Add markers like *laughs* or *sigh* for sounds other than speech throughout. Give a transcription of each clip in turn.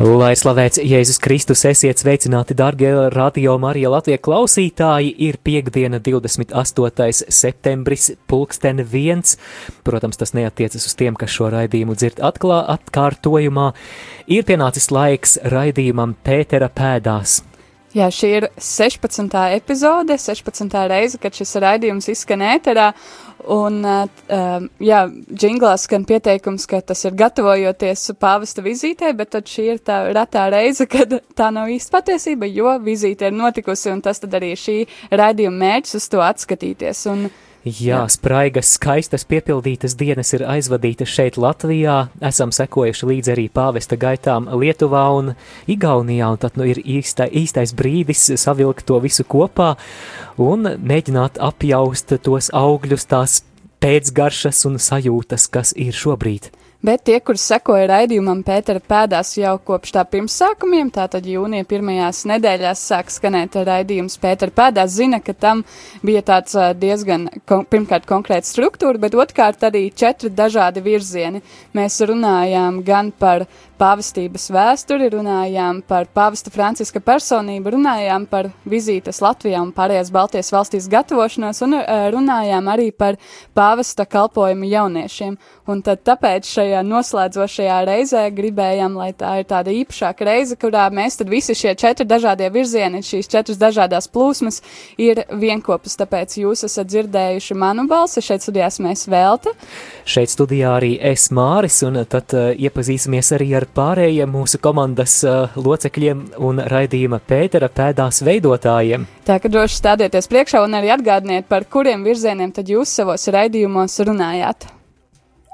Lai slavēts Jēzus Kristus, esiet sveicināti, darbie radio Marija Latvijas klausītāji. Ir piekdiena, 28. septembris, pulksten viens. Protams, tas neatiecas uz tiem, kas šo raidījumu dzird atklā, atkārtojumā. Ir pienācis laiks raidījumam Pētera pēdās. Jā, šī ir 16. epizode, 16. reize, kad šis raidījums izskan ēterā. Un, uh, jā, džinglā skan pieteikums, ka tas ir gatavojoties pāvesta vizītē, bet tad šī ir tā retā reize, kad tā nav īsti patiesība, jo vizīte ir notikusi, un tas tad arī šī raidījuma mērķis uz to atskatīties. Un, uh, Jā, spraigas, skaistas, piepildītas dienas ir aizvadītas šeit Latvijā. Esam sekojuši līdzi arī pāvesta gaitām Lietuvā un Igaunijā, un tad nu ir īsta, īstais brīdis savilkt to visu kopā un mēģināt apjaust tos augļus, tās pēcgaršas un sajūtas, kas ir šobrīd. Bet tie, kur sekoja raidījumam Pētera pēdās jau kopš tā pirmsākumiem, tātad jūnija pirmajās nedēļās sāk skanēt raidījums Pētera pēdās, zina, ka tam bija tāds diezgan, kon pirmkārt, konkrēta struktūra, bet otrkārt arī četri dažādi virzieni. Mēs runājām gan par pāvestības vēsturi, runājām par pāvesta Franciska personību, runājām par vizītes Latvijā un pārējās Baltijas valstīs gatavošanos un runājām arī par pāvesta kalpojumu jauniešiem. Un tad tāpēc šajā noslēdzošajā reizē gribējām, lai tā ir tāda īpašāka reize, kurā mēs tad visi šie četri dažādie virzieni, šīs četras dažādās plūsmas ir vienkopas, tāpēc jūs esat dzirdējuši manu balsi, šeit studijās mēs velta. Šeit studijā arī es Māris, un tad uh, iepazīsimies arī ar pārējiem mūsu komandas uh, locekļiem un raidījuma Pētera pēdās veidotājiem. Tā ka droši stādieties priekšā un arī atgādiniet, par kuriem virzieniem tad jūs savos raidījumos runājāt.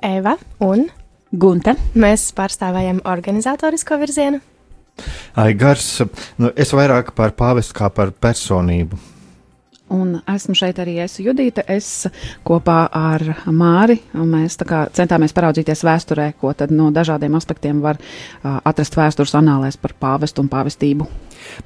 Eva un Gunta. Mēs pārstāvējam organizatorisko virzienu. Aigars, nu, es vairāk par pāvestu kā par personību. Un esmu šeit arī es, Judita. Es kopā ar Māri. Mēs centāmies paraudzīties vēsturē, ko tad no dažādiem aspektiem var uh, atrast vēstures anālēs par pāvestu un pāvestību.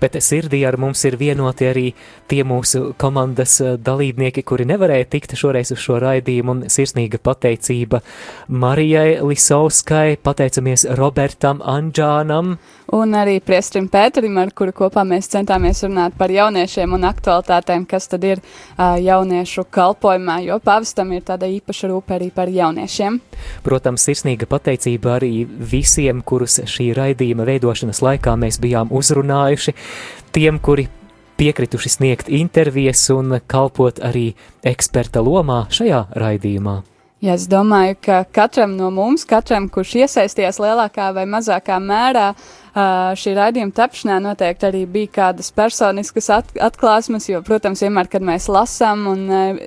Bet sirdī ar mums ir vienoti arī tie mūsu komandas dalībnieki, kuri nevarēja tikt šoreiz uz šo raidījumu, un sirsnīga pateicība Marijai Lisauskai, pateicamies Robertam Anģānam. Un arī Priestrim Pēterim, ar kuru kopā mēs centāmies runāt par jauniešiem un aktualitātēm, kas tad ir uh, jauniešu kalpojumā, jo pavastam ir tāda īpaša rūpe arī par jauniešiem. Protams, sirsnīga pateicība arī visiem, kurus šī raidījuma veidošanas laikā mēs bijām uzrunājuši, tiem, kuri piekrituši sniegt intervijas un kalpot arī eksperta lomā šajā raidījumā. Ja es domāju, ka katram no mums, katram, kurš iesaistījās lielākā vai mazākā mērā uh, šī raidījuma tapšanā noteikti arī bija kādas personiskas at atklāsmes, jo, protams, vienmēr, kad mēs lasām un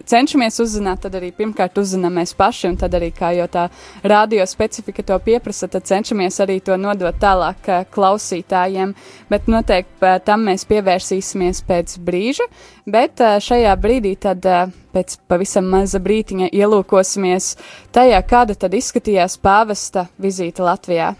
cenšamies uzzināt, tad arī pirmkārt uzzinām mēs paši, un tad arī, kā jau tā radio specifika to pieprasa, tad cenšamies arī to nodot tālāk klausītājiem, bet noteikti tam mēs pievērsīsimies pēc brīža, bet šajā brīdī tad pēc pavisam maza brītiņa ielūkosimies tajā, kāda tad izskatījās pāvesta vizīte Latvijā.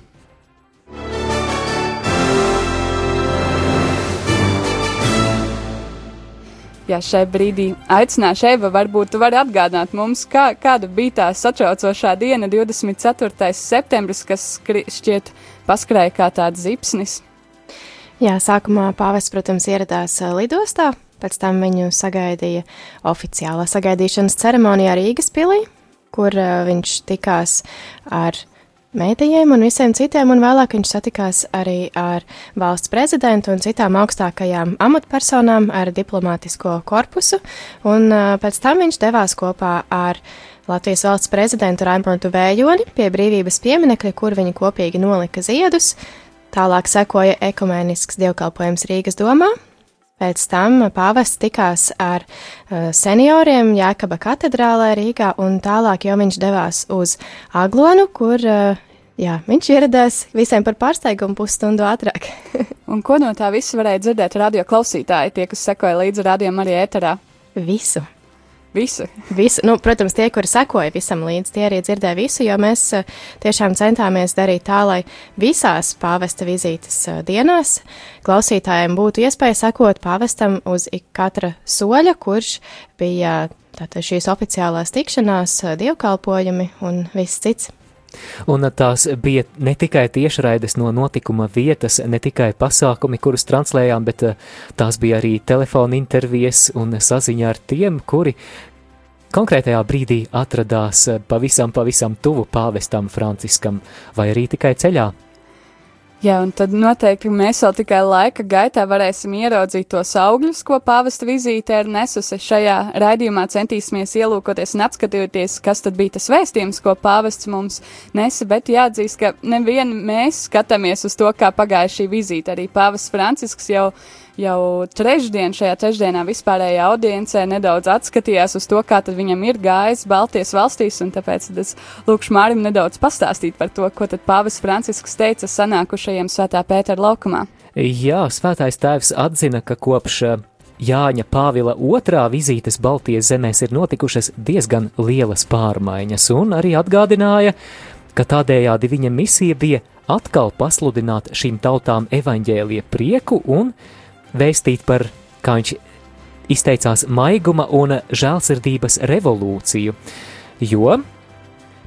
Ja šai brīdī aicināšu Eva, varbūt tu vari atgādināt mums, kā, kāda bija tā satraucošā diena, 24. septembris, kas šķiet paskrēja kā tāds zipsnis. Jā, sākumā pāvests, protams, ieradās lidostā, pēc tam viņu sagaidīja oficiālā sagaidīšanas ceremonijā Rīgas pilī, kur viņš tikās ar mētījiem un visiem citiem, un vēlāk viņš satikās arī ar valsts prezidentu un citām augstākajām amatpersonām ar diplomātisko korpusu, un pēc tam viņš devās kopā ar Latvijas valsts prezidentu Raimondu Vējoni pie brīvības pieminekļa, kur viņi kopīgi nolika ziedus. Tālāk sekoja ekumēnisks dievkalpojums Rīgas domā, Pēc tam pāvests tikās ar uh, senioriem Jēkaba katedrālē Rīgā, un tālāk jau viņš devās uz Aglonu, kur uh, jā, viņš ieradās visiem par pārsteigumu pusstundu ātrāk. *laughs* un ko no tā visa varēja dzirdēt radio klausītāji, tie, kas sekoja līdzi radio arī ēterā? Visu. Visu. visu nu, protams, tie, kuri sekoja visam līdzi, tie arī dzirdēja visu, jo mēs eh, tiešām centāmies darīt tā, lai visās pāvesta vizītes eh, dienās klausītājiem būtu iespēja sekot pāvestam uz katra soļa, kurš bija tātad šīs oficiālās tikšanās, eh, dievkalpojumi un viss cits. Un tās bija ne tikai tiešraides no notikuma vietas, ne tikai pasākumi, kurus translējām, bet eh, tās bija arī telefona intervijas un saziņa ar tiem, kuri konkrētajā brīdī atradās eh, pavisam, pavisam tuvu pāvestam Franciskam. Vai arī tikai ceļā Jā, un tad noteikti mēs vēl tikai laika gaitā varēsim ieraudzīt tos augļus, ko pāvesta vizīte ir nesusi. Šajā raidījumā centīsimies ielūkoties un apskatīties, kas tad bija tas vēstījums, ko pāvests mums nesa, bet jāatzīst, ka nevien mēs skatāmies uz to, kā pagāja šī vizīte. Arī pāvests Francisks jau jau trešdien, šajā trešdienā vispārējā audiencē nedaudz atskatījās uz to, kā tad viņam ir gājis Baltijas valstīs, un tāpēc es lūkšu Mārim nedaudz pastāstīt par to, ko tad Pāvis Francisks teica sanākušajiem Svētā Pētera laukumā. Jā, Svētais tēvs atzina, ka kopš eh, Jāņa Pāvila otrā vizītes Baltijas zemēs ir notikušas diezgan lielas pārmaiņas, un arī atgādināja, ka tādējādi viņa misija bija atkal pasludināt šīm tautām evaņģēlie prieku un vēstīt par, kā viņš izteicās, maiguma un žēlsirdības revolūciju, jo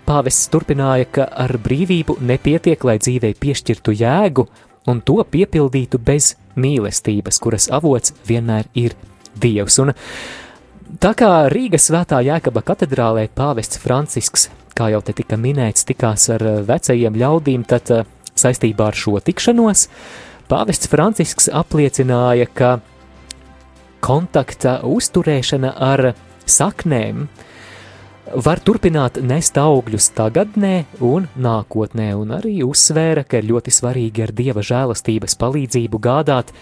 pāvests turpināja, ka ar brīvību nepietiek, lai dzīvei piešķirtu jēgu un to piepildītu bez mīlestības, kuras avots vienmēr ir Dievs. Un tā kā Rīgas svētā Jēkaba katedrālē pāvests Francisks, kā jau te tika minēts, tikās ar vecajiem ļaudīm, tad eh, saistībā ar šo tikšanos Pāvests Francisks apliecināja, ka kontakta uzturēšana ar saknēm var turpināt nest augļus tagadnē un nākotnē, un arī uzsvēra, ka ir ļoti svarīgi ar dieva žēlastības palīdzību gādāt,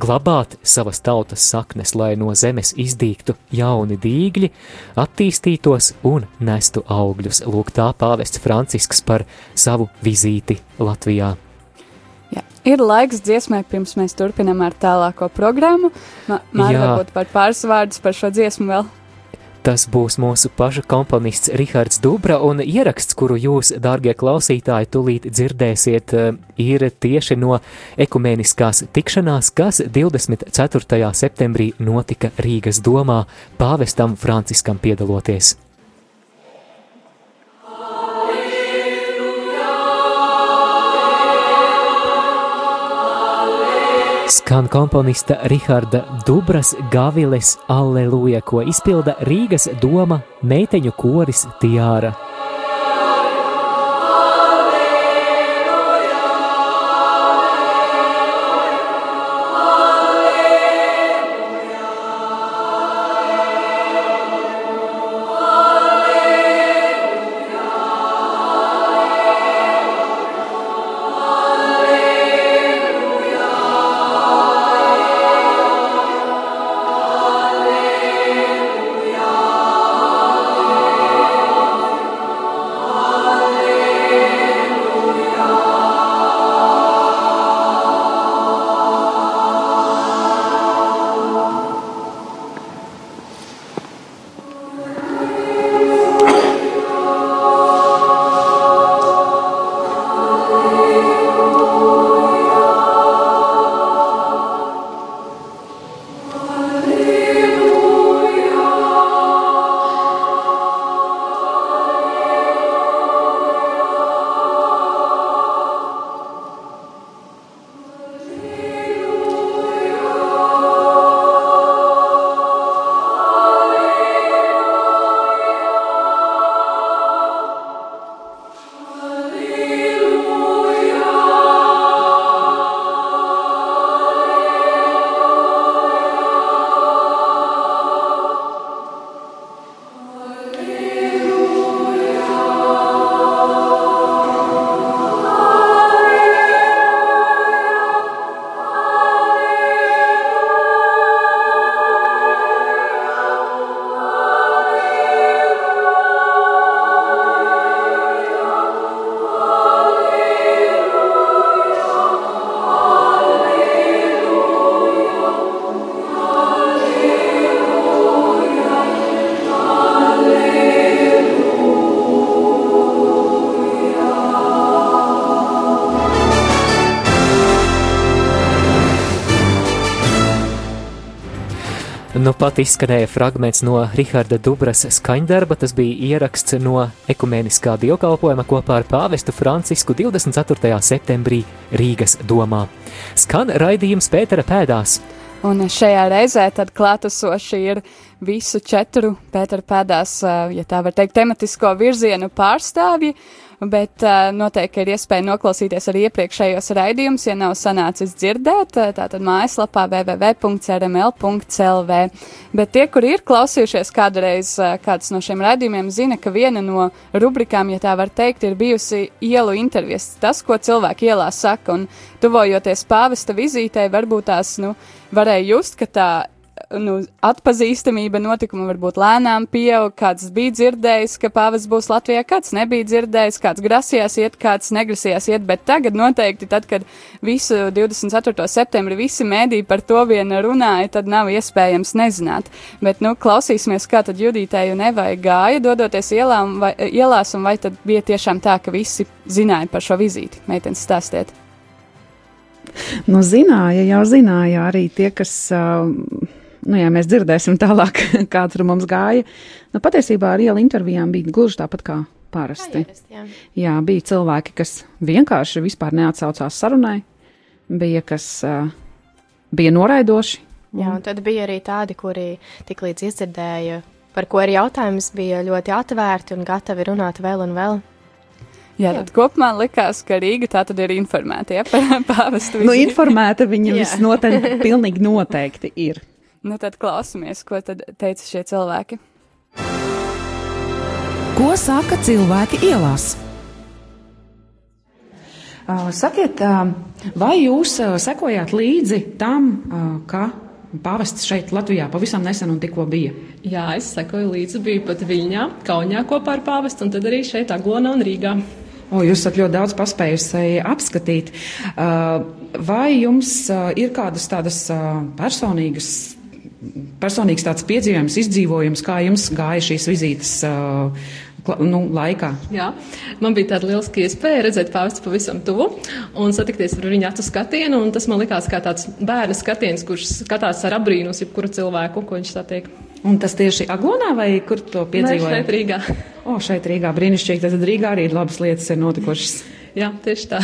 glabāt savas tautas saknes, lai no zemes izdīgtu jauni dīgļi, attīstītos un nestu augļus. Lūk, tā pāvests Francisks par savu vizīti Latvijā. Jā. Ir laiks dziesmai, pirms mēs turpinām ar tālāko programmu. Mārķis, varbūt par pāris vārdus par šo dziesmu vēl. Tas būs mūsu paša komponists Rihards Dubra, un ieraksts, kuru jūs, dārgie klausītāji, tulīt dzirdēsiet, eh, ir tieši no ekumeniskās tikšanās, kas 24. septembrī notika Rīgas domā pāvestam Franciskam piedaloties. Skan komponista Riharda Dubras Gaviles Alleluja, ko izpilda Rīgas doma meiteņu koris Tiāra. Pat izskanēja fragments no Riharda Dubras skaņdarba, tas bija ieraksts no ekumeniskā dievkalpojuma kopā ar pāvestu Francisku 24. septembrī Rīgas domā. Skan raidījums Pētera pēdās. Un šajā reizē tad klātesoši ir visu četru Pētera pēdās, ja tā var teikt, tematisko virzienu pārstāvji bet uh, noteikti ir iespēja noklausīties arī iepriekšējos raidījumus, ja nav sanācis dzirdēt, uh, tātad mājaslapā www.rml.clv. Bet tie, kuri ir klausījušies kādreiz kāds no šiem raidījumiem, zina, ka viena no rubrikām, ja tā var teikt, ir bijusi ielu intervijas. Tas, ko cilvēki ielā saka, un tuvojoties pāvesta vizītei, varbūt tās, nu, varēja just, ka tā nu, atpazīstamība notikuma varbūt lēnām pieaug, kāds bija dzirdējis, ka pāvis būs Latvijā, kāds nebija dzirdējis, kāds grasījās iet, kāds negrasījās iet, bet tagad noteikti, tad, kad visu 24. septembri visi mēdī par to vien runāja, tad nav iespējams nezināt. Bet, nu, klausīsimies, kā tad Judītei un Evai gāja, dodoties ielām vai, ielās, un vai tad bija tiešām tā, ka visi zināja par šo vizīti? Meitenes stāstiet. Nu, zināja, jau zināja arī tie, kas. Uh, nu, ja mēs dzirdēsim tālāk, *laughs* kā tur mums gāja, nu, patiesībā ar ielu intervijām bija gluži tāpat kā parasti. Jā, ierast, jā. jā, bija cilvēki, kas vienkārši vispār neatsaucās sarunai, bija kas uh, bija noraidoši. Jā, un tad bija arī tādi, kuri tik līdz izdzirdēja, par ko ir jautājums, bija ļoti atvērti un gatavi runāt vēl un vēl. Jā, jā. tad kopumā likās, ka Rīga tā tad ir informēta ja, par *laughs* pāvestu. Nu, informēta viņa *laughs* visnotaļ pilnīgi noteikti ir. Nu, tad klausamies, ko tad teica šie cilvēki. Ko saka cilvēki ielās? Sakiet, vai jūs sekojāt līdzi tam, ka pāvests šeit Latvijā pavisam nesen un tikko bija? Jā, es sekoju līdzi, biju pat Viļņā, Kaunijā kopā ar pāvestu un tad arī šeit Aglonā un Rīgā. O, jūs esat ļoti daudz paspējusi apskatīt. Vai jums ir kādas tādas personīgas personīgs tāds piedzīvojums, izdzīvojums, kā jums gāja šīs vizītes uh, nu, laikā? Jā, man bija tāda lieliska iespēja redzēt pāvestu pavisam tuvu un satikties ar viņu acu skatienu, un tas man likās kā tāds bērna skatiens, kurš skatās ar abrīnus jebkuru cilvēku, ko viņš satiek. Un tas tieši Aglonā vai kur to piedzīvoja? Šeit Rīgā. O, šeit Rīgā brīnišķīgi, tad Rīgā arī labas lietas ir notikušas. Jā, tieši tā.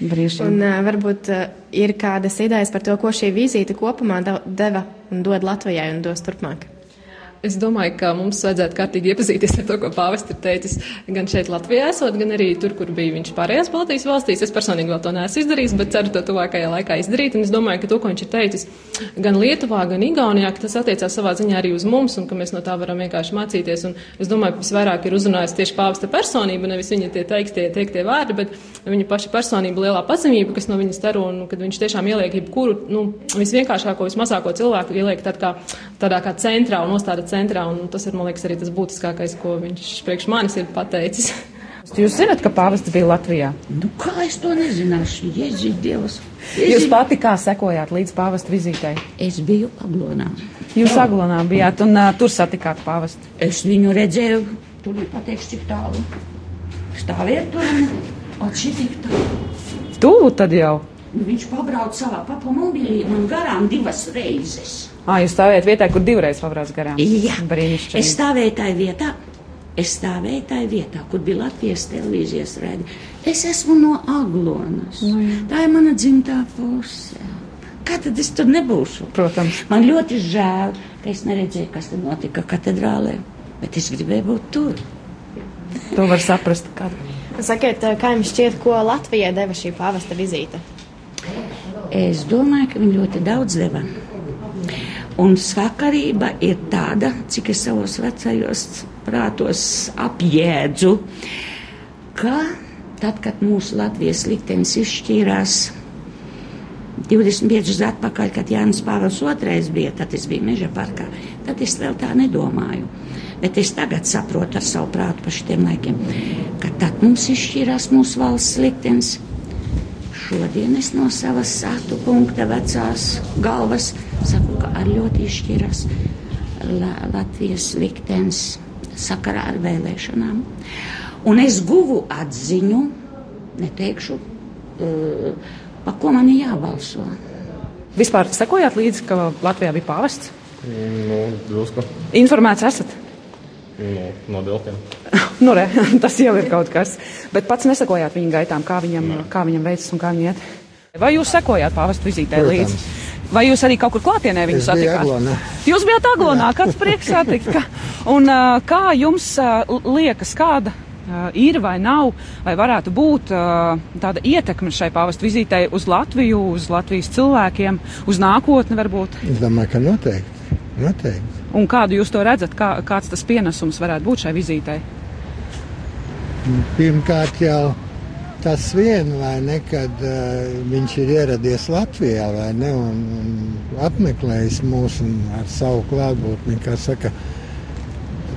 Brīšiem. Un uh, varbūt uh, ir kādas idejas par to, ko šī vizīte kopumā deva un dod Latvijai un dos turpmāk. Es domāju, ka mums vajadzētu kārtīgi iepazīties ar to, ko pāvests ir teicis gan šeit, Latvijā, esot, gan arī tur, kur bija viņš pārējās Baltijas valstīs. Es personīgi vēl to neesmu izdarījis, bet ceru to tuvākajā laikā izdarīt. Un es domāju, ka to, ko viņš ir teicis gan Lietuvā, gan Igaunijā, tas attiecās savā ziņā arī uz mums un ka mēs no tā varam vienkārši mācīties. Un es domāju, ka visvairāk ir uzrunājis tieši pāvesta personība, nevis viņa tie teiktie, teiktie vārdi, bet viņa paša personība, lielā pazemība, kas no viņas dara un kad viņš tiešām ieliek jebkuru, nu, visvienkāršāko, vismazāko cilvēku ieliek tād kā, tādā kā centrā un nostāda centrā, un tas ir, man liekas, arī tas būtiskākais, ko viņš priekš manis ir pateicis. *laughs* Jūs zināt, ka pāvests bija Latvijā? Nu, kā es to nezināšu? Jēzus Dievs. Jēzus. Jūs pati kā sekojāt līdz pāvesta vizītei? Es biju Aglonā. Jūs oh. Aglonā bijāt un uh, tur satikāt pāvestu? Es viņu redzēju, tur ir pateikts, cik tālu. Stāviet tur un atšķi tik tālu. Tuvu tad jau? Nu, viņš pabrauc savā papamobilī man garām divas reizes. Ā, jūs stāvējat vietā, kur divreiz pabrauc garām? Jā. Brīnišķīgi. Es stāvēju tajā vietā, es stāvēju tajā vietā, kur bija Latvijas televīzijas rēdi. Es esmu no Aglonas. Nu, jā. Tā ir mana dzimtā puse. Kā tad es tur nebūšu? Protams. Man ļoti žēl, ka es neredzēju, kas tur notika katedrālē, bet es gribēju būt tur. To var saprast. Kad. Sakiet, kā jums šķiet, ko Latvijai deva šī pāvesta vizīte? Es domāju, ka viņi ļoti daudz deva. Un sakarība ir tāda, cik es savos vecajos prātos apjēdzu, ka tad, kad mūsu Latvijas liktenis izšķīrās 25 gadus atpakaļ, kad Jānis Pāvils II bija, tad es biju Meža parkā, tad es vēl tā nedomāju. Bet es tagad saprotu ar savu prātu par šiem laikiem, ka tad mums izšķīrās mūsu valsts liktenis Šodien es no savas sātu punkta vecās galvas saku, ka ar ļoti izšķiras La Latvijas liktenis sakarā ar vēlēšanām. Un es guvu atziņu, neteikšu, uh, pa ko man jābalso. Vispār sekojāt līdzi, ka Latvijā bija pāvests? Nu, drusku. Informēts esat? Nu, no Delfiem. *laughs* nu, re, *laughs* tas jau ir kaut kas. Bet pats nesakojāt viņa gaitām, kā viņam, kā viņam veicas un kā viņa iet. Vai jūs sekojāt pāvestu vizītē līdzi? Vai jūs arī kaut kur klātienē viņu satikāt? Aglonā. Jūs bijāt Aglonā, kāds prieks satikt. Ka, un kā jums liekas, kāda ir vai nav, vai varētu būt tāda ietekme šai pāvestu vizītei uz Latviju, uz Latvijas cilvēkiem, uz nākotni varbūt? Es domāju, ka noteikti. noteikti. Un kādu jūs to redzat, kā, kāds tas pienesums varētu būt šai vizītei? Pirmkārt jau tas vien, vai ne, kad uh, viņš ir ieradies Latvijā, vai ne, un, un apmeklējis mūs un ar savu klātbūtni, kā saka,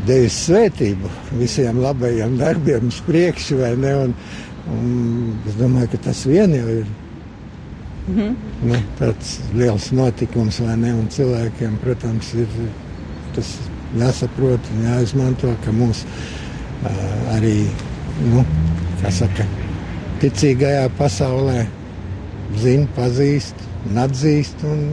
devis svētību visiem labajiem darbiem uz priekšu, vai ne, un, un es domāju, ka tas vien jau ir Mhm. nu, tāds liels notikums, vai ne, un cilvēkiem, protams, ir tas jāsaprot un jāizmanto, ka mūs uh, arī, nu, saka, ticīgajā pasaulē zina, pazīst un atzīst. Un,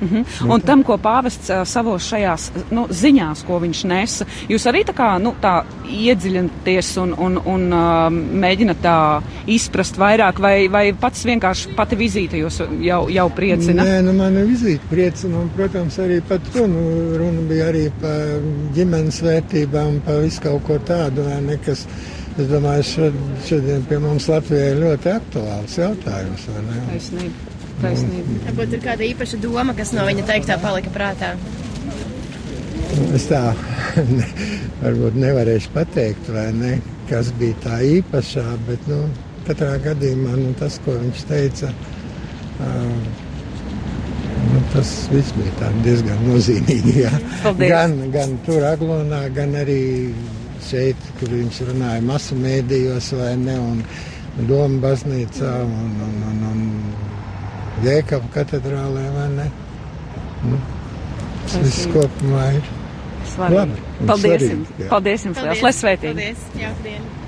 Mhm. Un tam, ko pāvests ā, savos šajās nu, ziņās, ko viņš nesa, jūs arī tā kā nu, tā iedziļināties un, un, un uh, mēģināt tā izprast vairāk, vai, vai pats vienkārši pati vizīte jūs jau, jau priecina? Nē, nu, man ir vizīte priecina, un, protams, arī par to nu, runa bija arī par ģimenes vērtībām, par visu kaut ko tādu, vai ne, kas, es domāju, šod, šodien pie mums Latvijā ir ļoti aktuāls jautājums, vai ne? Taisnība. Taisnība. Varbūt ir kāda īpaša doma, kas no viņa teiktā palika prātā. Es tā *laughs* ne, varbūt nevarēšu pateikt, vai ne, kas bija tā īpašā, bet nu, katrā gadījumā nu, tas, ko viņš teica, uh, nu, tas viss bija tā diezgan nozīmīgi. Jā. Paldies. Gan, gan tur, Aglonā, gan arī šeit, kur viņš runāja masu mēdījos, vai ne, un Doma baznīcā un, un, un, un Jēkaba katedrālē, vai ne? Nu, tas viss kopumā ir. Svarīgi. Labi, Paldies svarīgi, jums! jā. Paldies jums! Liels, lai svētīgi! Paldies! Diena!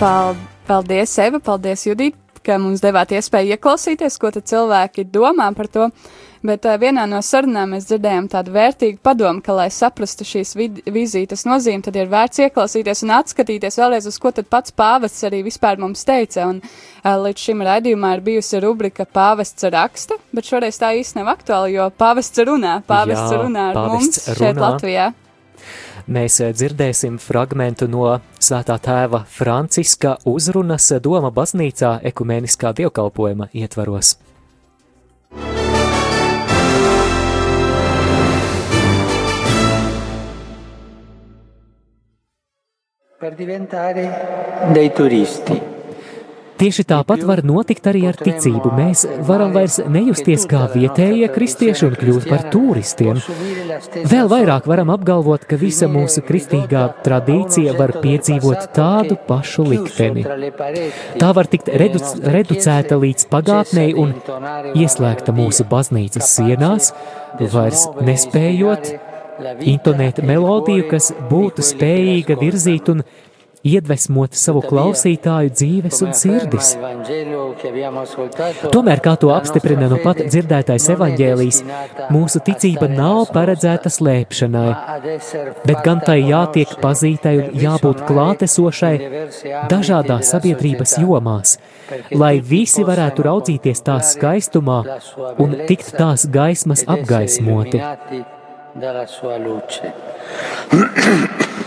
Pal- Paldies, Eva, paldies, Judīt, ka mums devāt iespēju ieklausīties, ko cilvēki domā par to. Bet uh, vienā no sarunām mēs dzirdējām tādu vērtīgu padomu, ka, lai saprastu šīs vizītes nozīmi, tad ir vērts ieklausīties un atskatīties vēlreiz, uz ko tad pats pāvests arī vispār mums teica. Un uh, līdz šim raidījumā ir bijusi rubrika Pāvests raksta, bet šoreiz tā īsti nav aktuāla, jo pāvests runā, pāvests Jā, runā ar pāvests mums šeit runā. Latvijā. Mēs eh, dzirdēsim fragmentu no Svētā tēva Franciska uzrunas Doma baznīcā ekumeniskā dievkalpojuma ietvaros. per diventare dei turisti. Tieši tāpat var notikt arī ar ticību. Mēs varam vairs nejusties kā vietējie kristieši un kļūt par turistiem. Vēl vairāk varam apgalvot, ka visa mūsu kristīgā tradīcija var piedzīvot tādu pašu likteni. Tā var tikt reduc reducēta līdz pagātnei un ieslēgta mūsu baznīcas sienās, vairs nespējot intonēt melodiju, kas būtu spējīga virzīt un iedvesmot savu klausītāju dzīves un sirdis. Tomēr, kā to apstiprina no pat dzirdētais evaņģēlijs, mūsu ticība nav paredzēta slēpšanai, bet gan tai jātiek pazītai un jābūt klātesošai dažādās sabiedrības jomās, lai visi varētu raudzīties tās skaistumā un tikt tās gaismas apgaismoti. dalla sua luce. *clears throat*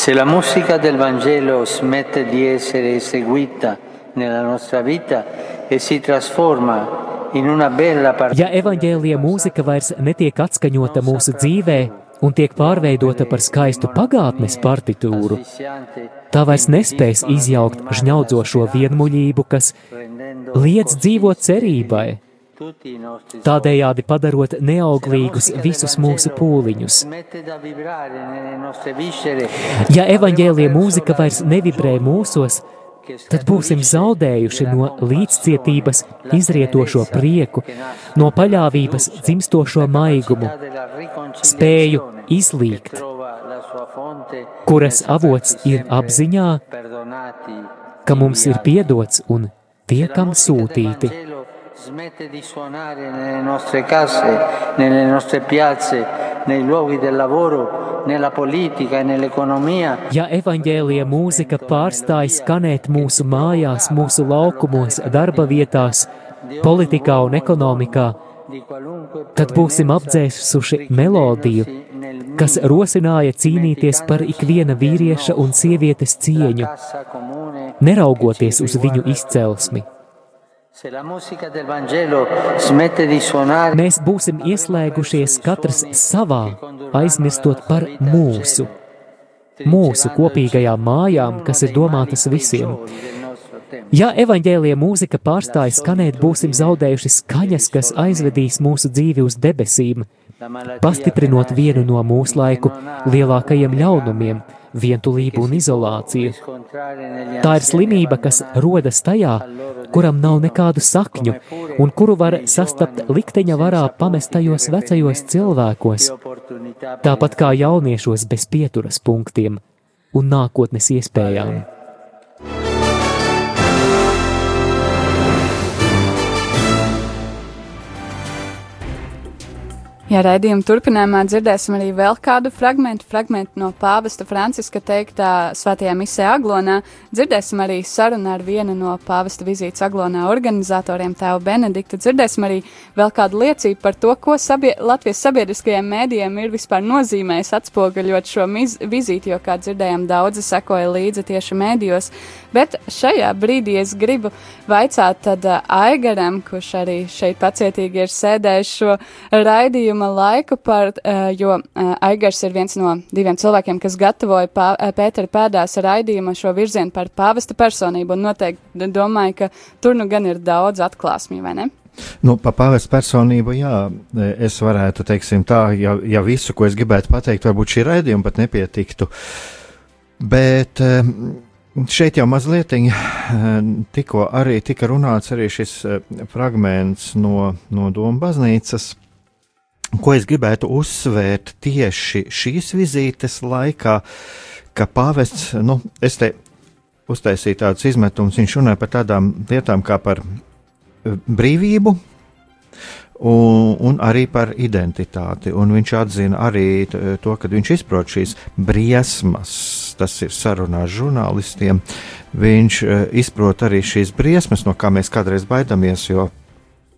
Se la musica del Vangelo smette di essere eseguita nella nostra vita e si trasforma in una bella Ja evaņģēlija mūzika vairs netiek atskaņota mūsu dzīvē un tiek pārveidota par skaistu pagātnes partitūru, tā vairs nespēs izjaukt žņaudzošo vienmuļību, kas liedz dzīvot cerībai, tādējādi padarot neauglīgus visus mūsu pūliņus. Ja evaņģēlija mūzika vairs nevibrē mūsos, tad būsim zaudējuši no līdzcietības izrietošo prieku, no paļāvības dzimstošo maigumu, spēju izlīgt, kuras avots ir apziņā, ka mums ir piedots un tiekam sūtīti. Smette di suonare nelle nostre case, nelle nostre piazze, nei luoghi del lavoro, nella politica e nell'economia. Ja evaņģēlija mūzika pārstāj skanēt mūsu mājās, mūsu laukumos, darba vietās, politikā un ekonomikā, tad būsim apdzēsuši melodiju, kas rosināja cīnīties par ikviena vīrieša un sievietes cieņu, neraugoties uz viņu izcelsmi. Mēs būsim ieslēgušies katrs savā, aizmirstot par mūsu, mūsu kopīgajām mājām, kas ir domātas visiem. Ja evaņģēlīja mūzika pārstāja skanēt, būsim zaudējuši skaņas, kas aizvedīs mūsu dzīvi uz debesīm, pastiprinot vienu no mūsu laiku lielākajiem ļaunumiem - vientulību un izolāciju. Tā ir slimība, kas rodas tajā, kuram nav nekādu sakņu, un kuru var sastapt likteņa varā pamestajos vecajos cilvēkos, tāpat kā jauniešos bez pieturas punktiem un nākotnes iespējām. Ja raidījuma turpinājumā dzirdēsim arī vēl kādu fragment, fragment no pāvesta Franciska teiktā svētajā misē Aglonā, dzirdēsim arī sarunu ar vienu no pāvesta vizītes Aglonā organizatoriem, tēvu Benediktu, dzirdēsim arī vēl kādu liecību par to, ko sabie Latvijas sabiedriskajiem mēdījiem ir vispār nozīmējis atspoguļot šo vizīti, jo, kā dzirdējām, daudzi sekoja līdzi tieši mēdījos, bet šajā brīdī es gribu vaicāt tad uh, Aigaram, kurš arī šeit pacietīgi ir sēdējis šo raidījuma laiku, par, uh, jo uh, Aigars ir viens no diviem cilvēkiem, kas gatavoja pā, Pētera pēdās raidījuma šo virzienu par pāvesta personību, un noteikti domāju, ka tur nu gan ir daudz atklāsmju, vai ne? Nu, pa pāvesta personību, jā, es varētu, teiksim tā, ja, ja visu, ko es gribētu pateikt, varbūt šī raidījuma pat nepietiktu, bet šeit jau mazliet tikko arī tika runāts arī šis fragments no, no Doma baznīcas, ko es gribētu uzsvērt tieši šīs vizītes laikā, ka pāvests, nu, es te uztaisīju tādus izmetumus, viņš runāja par tādām lietām kā par eh, brīvību. Un, un arī par identitāti. Un viņš atzina arī to, ka viņš izprot šīs briesmas, tas ir sarunā ar žurnālistiem. Viņš uh, izprot arī šīs briesmas, no kā mēs kādreiz baidamies, jo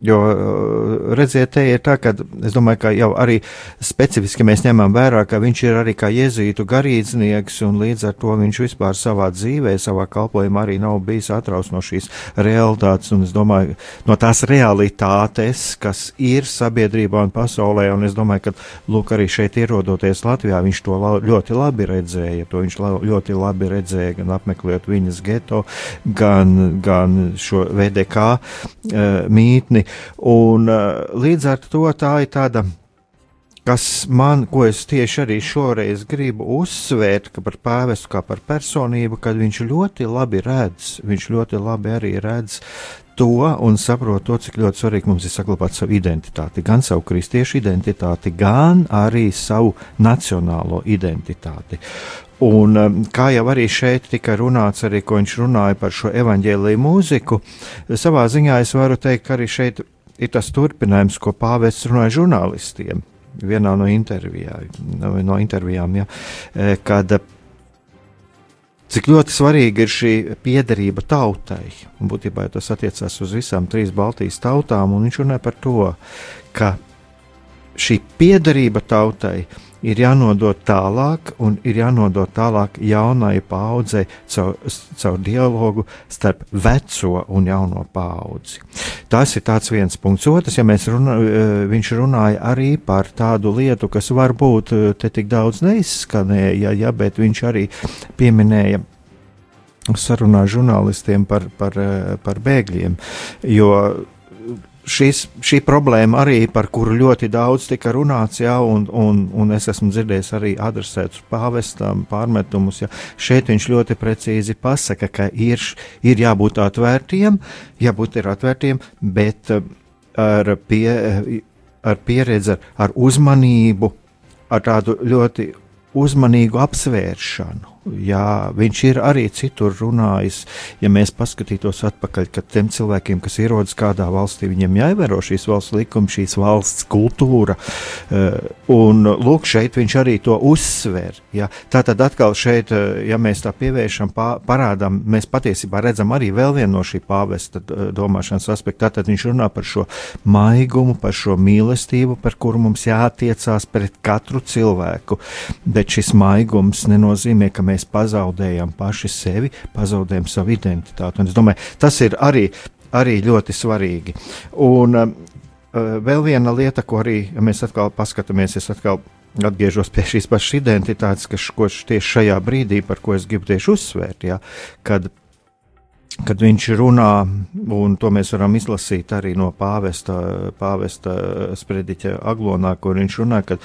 Jo, eh, redziet, te ir tā, ka es domāju, ka jau arī specifiski mēs ņemam vērā, ka viņš ir arī kā jēzītu garīdznieks, un līdz ar to viņš vispār savā dzīvē, savā kalpojumā arī nav bijis atraus no šīs realitātes, un es domāju, no tās realitātes, kas ir sabiedrībā un pasaulē, un es domāju, ka, lūk, arī šeit ierodoties Latvijā, viņš to la ļoti labi redzēja, to viņš la ļoti labi redzēja, gan apmeklējot viņas geto, gan, gan šo VDK uh, mītni, Un uh, līdz ar to tā ir tāda kas man, ko es tieši arī šoreiz gribu uzsvērt, ka par pāvestu kā par personību, kad viņš ļoti labi redz, viņš ļoti labi arī redz to un saprot to, cik ļoti svarīgi mums ir saglabāt savu identitāti, gan savu kristiešu identitāti, gan arī savu nacionālo identitāti. Un, um, kā jau arī šeit tika runāts, arī ko viņš runāja par šo evaņģēlīju mūziku, savā ziņā es varu teikt, ka arī šeit ir tas turpinājums, ko pāvests runāja žurnālistiem vienā no, intervijā, no intervijām, ja, e, kad cik ļoti svarīga ir šī piederība tautai. Un būtībā tas attiecās uz visām trīs Baltijas tautām, un viņš runāja par to, ka šī piederība tautai ir jānodod tālāk, un ir jānodod tālāk jaunai paudzei caur, caur dialogu starp veco un jauno paudzi. Tas ir viens punkts. Otrs, ja runā, eh, viņš runāja arī par tādu lietu, kas varbūt eh, te tik daudz neizskanēja, ja, bet viņš arī pieminēja sarunā žurnālistiem par, par, eh, par bēgļiem. Jo šis, šī problēma arī, par kuru ļoti daudz tika runāts, jā, un, un, un es esmu dzirdējis arī adresētus pāvestam pārmetumus, ja šeit viņš ļoti precīzi pasaka, ka ir, ir jābūt atvērtiem, jābūt ir atvērtiem, bet eh, ar, pie, ar pieredzi, ar, ar uzmanību, ar tādu ļoti uzmanīgu apsvēršanu Jā, viņš ir arī citur runājis. Ja mēs paskatītos atpakaļ, kad tiem cilvēkiem, kas ierodas kādā valstī, viņiem jāievēro šīs valsts likumi, šīs valsts kultūra. Eh, un lūk, šeit viņš arī to uzsver. Ja. Tātad atkal šeit, eh, ja mēs tā pievēršam, parādām, mēs patiesībā redzam arī vēl vienu no šī pāvesta eh, domāšanas aspektu. Tātad viņš runā par šo maigumu, par šo mīlestību, par kuru mums jātiecās pret katru cilvēku. Bet šis maigums nenozīmē, ka mēs mēs pazaudējam paši sevi, pazaudējam savu identitāti. Un es domāju, tas ir arī, arī ļoti svarīgi. Un uh, vēl viena lieta, ko arī mēs atkal paskatāmies, es atkal atgriežos pie šīs pašas identitātes, kas tieši šajā brīdī, par ko es gribu tieši uzsvērt, ja, kad kad viņš runā, un to mēs varam izlasīt arī no pāvesta, pāvesta sprediķa aglonā, kur viņš runā, ka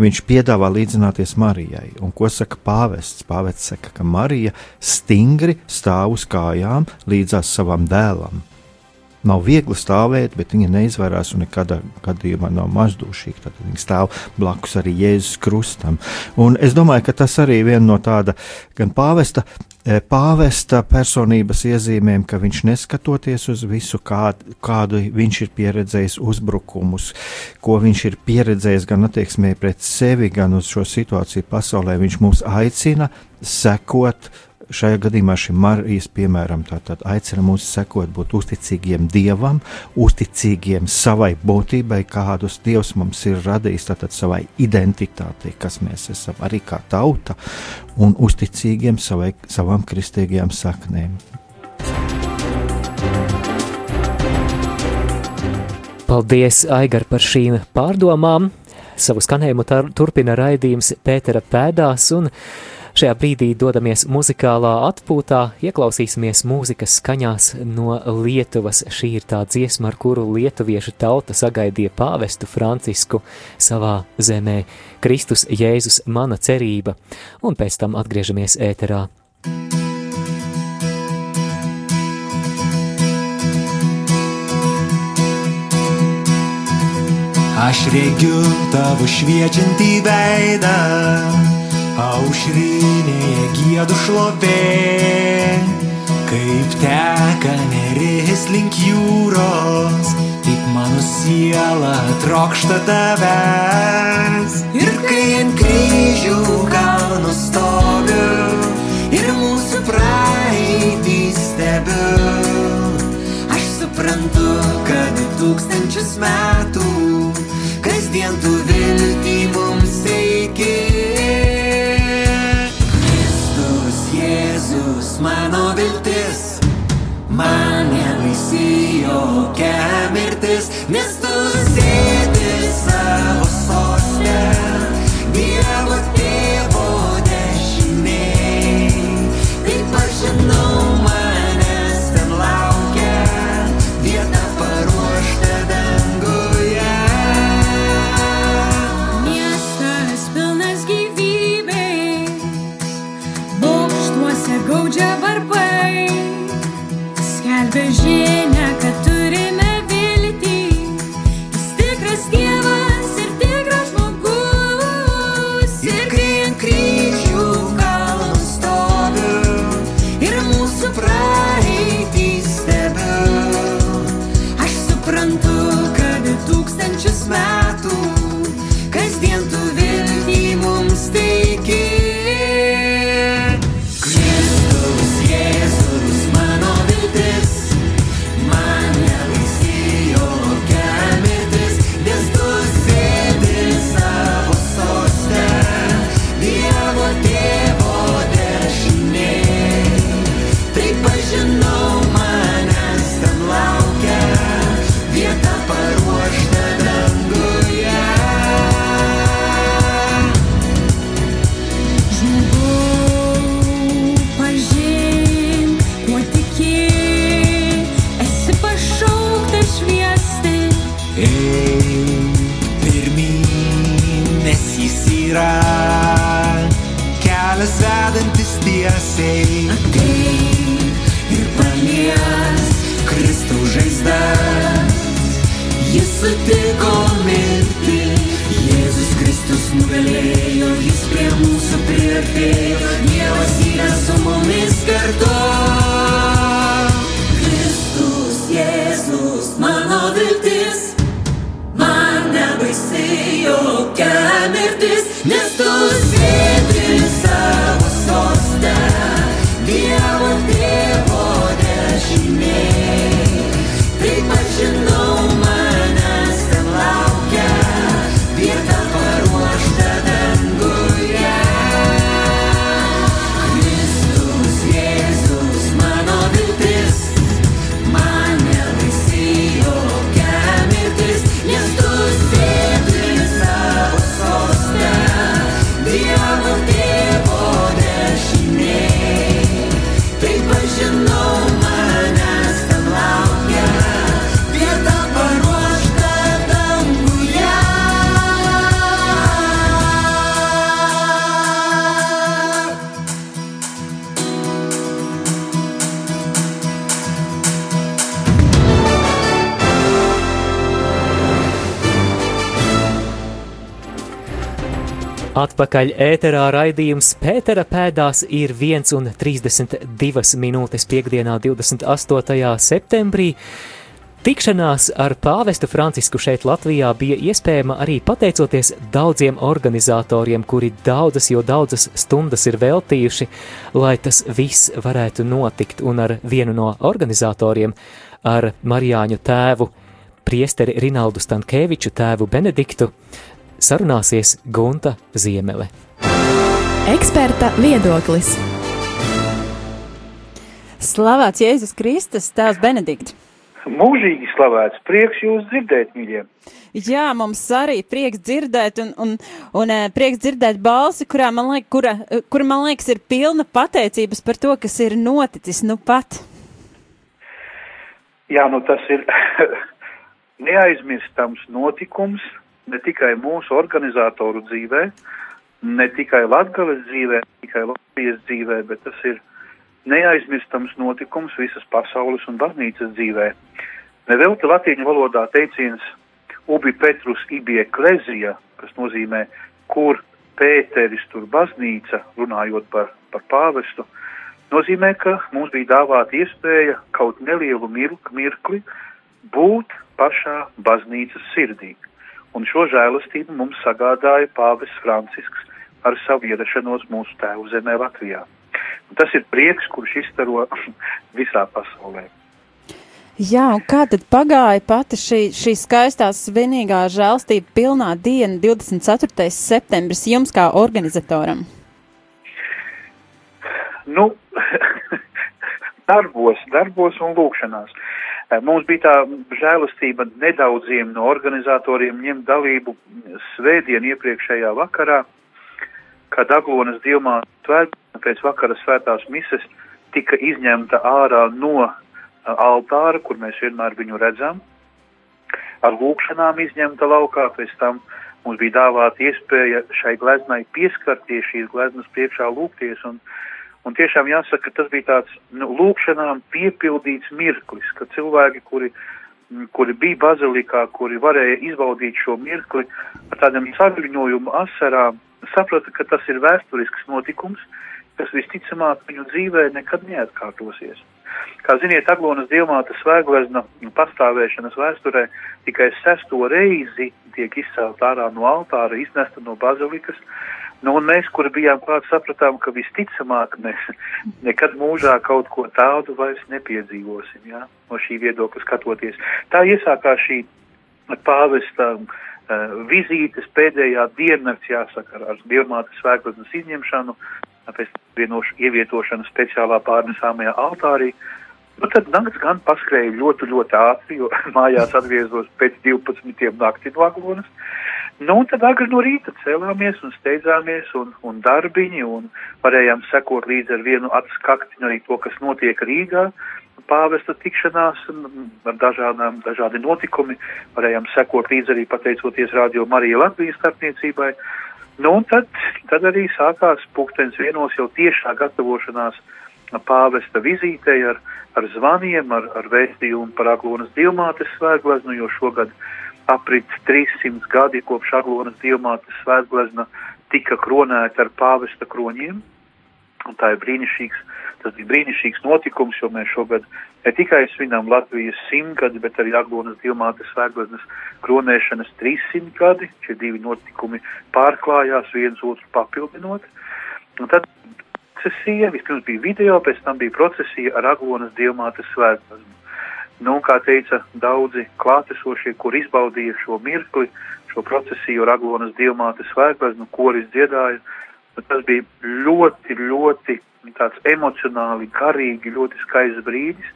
viņš piedāvā līdzināties Marijai. Un ko saka pāvests? Pāvests saka, ka Marija stingri stāv uz kājām līdzās savam dēlam. Nav viegli stāvēt, bet viņa neizvairās un nekādā gadījumā nav mazdūšīga. Tad viņa stāv blakus arī Jēzus krustam. Un es domāju, ka tas arī ir viena no tāda gan pāvesta, pāvesta personības iezīmēm, ka viņš neskatoties uz visu, kādu, kādu viņš ir pieredzējis uzbrukumus, ko viņš ir pieredzējis gan attieksmē pret sevi, gan uz šo situāciju pasaulē, viņš mūs aicina sekot šajā gadījumā šim Marijas piemēram tātad aicina mūs sekot, būt uzticīgiem Dievam, uzticīgiem savai būtībai, kādus Dievs mums ir radījis, tātad savai identitātei, kas mēs esam arī kā tauta, un uzticīgiem savai, savām kristīgajām saknēm. Paldies, Aigar, par šīm pārdomām. Savu skanējumu turpina raidījums Pētera pēdās, un Šajā brīdī dodamies muzikālā atpūtā, ieklausīsimies mūzikas skaņās no Lietuvas. Šī ir tā dziesma, ar kuru lietuviešu tauta sagaidīja pāvestu Francisku savā zemē. Kristus Jēzus mana cerība, un pēc tam atgriežamies ēterā. Aš regiu tavo šviečiantį veidą aušrinėje gėdų šlovė, kaip teka neris link jūros, taip mano siela trokšta tavęs. Ir kai ant kryžių kalnų stoviu ir mūsų praeitį stebiu, aš suprantu, kad tūkstančius metų kasdien tu viltį artėjo, Dievas yra su mumis kartu. Kristus, Jėzus, mano viltis, man nebaisi jokia mirtis, nes Atpakaļ ēterā raidījums Pētera pēdās ir 1,32 minūtes piekdienā, 28. septembrī. Tikšanās ar pāvestu Francisku šeit Latvijā bija iespējama arī pateicoties daudziem organizatoriem, kuri daudzas, jo daudzas stundas ir veltījuši, lai tas viss varētu notikt. Un ar vienu no organizatoriem, ar Marijāņu tēvu, priesteri Rinaldu Stankēviču tēvu Benediktu, sarunāsies Gunta Ziemele. Eksperta viedoklis. Slavēts Jēzus Kristus, Tēvs Benedikts! Mūžīgi slavēts, prieks jūs dzirdēt, mīļie. Jā, mums arī prieks dzirdēt, un, un, un eh, prieks dzirdēt balsi, kurā man liek, kura, eh, kura man liekas ir pilna pateicības par to, kas ir noticis nu pat. Jā, nu tas ir *laughs* neaizmirstams notikums ne tikai mūsu organizatoru dzīvē, ne tikai Latgales dzīvē, ne tikai Latvijas dzīvē, bet tas ir neaizmirstams notikums visas pasaules un baznīcas dzīvē. Nevelti latīņu valodā teiciens ubi Petrus ibie klezija, kas nozīmē, kur Pēteris tur baznīca, runājot par, par pāvestu, nozīmē, ka mums bija dāvāta iespēja kaut nelielu mirk, mirkli būt pašā baznīcas sirdī. Un šo žēlastību mums sagādāja pāvests Francisks ar savu ierašanos mūsu tēvu zemē Latvijā. Un tas ir prieks, kurš izstaro *clears throat* visā pasaulē. Jā, un kā tad pagāja pati šī, šī skaistā, svinīgā žēlstība pilnā diena, 24. septembris, jums kā organizatoram? Nu, *laughs* darbos, darbos un lūkšanās. Eh, Mums bija tā žēlastība nedaudziem no organizatoriem ņemt dalību svētdien iepriekšējā vakarā, kad Aglonas dievmā svētdiena pēc vakara svētās mises tika izņemta ārā no eh, altāra, kur mēs vienmēr viņu redzam, ar lūkšanām izņemta laukā, pēc tam mums bija dāvāta iespēja šai gleznai pieskarties, šīs gleznas priekšā lūgties, un, un tiešām jāsaka, ka tas bija tāds nu, lūkšanām piepildīts mirklis, ka cilvēki, kuri, kuri bija bazilikā, kuri varēja izbaudīt šo mirkli ar tādam saviņojumu asarām, saprata, ka tas ir vēsturisks notikums, kas visticamāk viņu dzīvē nekad neatkārtosies. Kā ziniet, Aglonas dievmāta svēglezna pastāvēšanas vēsturē tikai sesto reizi tiek izcelt ārā no altāra, iznesta no bazilikas. Nu, un mēs, kuri bijām klāt, sapratām, ka visticamāk mēs nekad mūžā kaut ko tādu vairs nepiedzīvosim, jā, no šī viedokļa skatoties. Tā iesākās šī pāvesta uh, vizītes pēdējā diennakts, jāsaka, ar, dievmātes svētleznas izņemšanu, pēc vienošu ievietošanu speciālā pārnesāmajā altārī. Nu, tad nakts gan paskrēja ļoti, ļoti ātri, jo *laughs* mājās atgriezos pēc 12 nakti no Aglonas. Nu, un tad agri no rīta cēlāmies un steidzāmies un, un darbiņi un varējām sekot līdzi ar vienu atskaktiņu arī to, kas notiek Rīgā, pāvesta tikšanās un ar dažādām, dažādi notikumi. Varējām sekot līdzi arī pateicoties Radio Marija Latvijas starpniecībai. Nu, un tad, tad arī sākās pūkstens vienos jau tiešā gatavošanās pāvesta vizītei ar, ar zvaniem, ar, ar vēstījumu par Aglonas dievmātes svētgleznu, jo šogad aprit 300 gadi kopš Aglonas dievmātes svētglezna tika kronēta ar pāvesta kroņiem. Un tā ir brīnišķīgs, tas bija brīnišķīgs notikums, jo mēs šogad ne tikai svinām Latvijas simtgadi, bet arī Aglonas Dilmātes svētgaznes kronēšanas 300 gadi. Šie divi notikumi pārklājās viens otru papildinot. Un tad procesija, vispirms bija video, pēc tam bija procesija ar Aglonas Dilmātes svētgaznu. Nu, kā teica daudzi klātesošie, kur izbaudīja šo mirkli, šo procesiju ar Aglonas Dilmātes svētgaznu, koris dziedāja, Bet tas bija ļoti, ļoti tāds emocionāli, garīgi, ļoti skaists brīdis,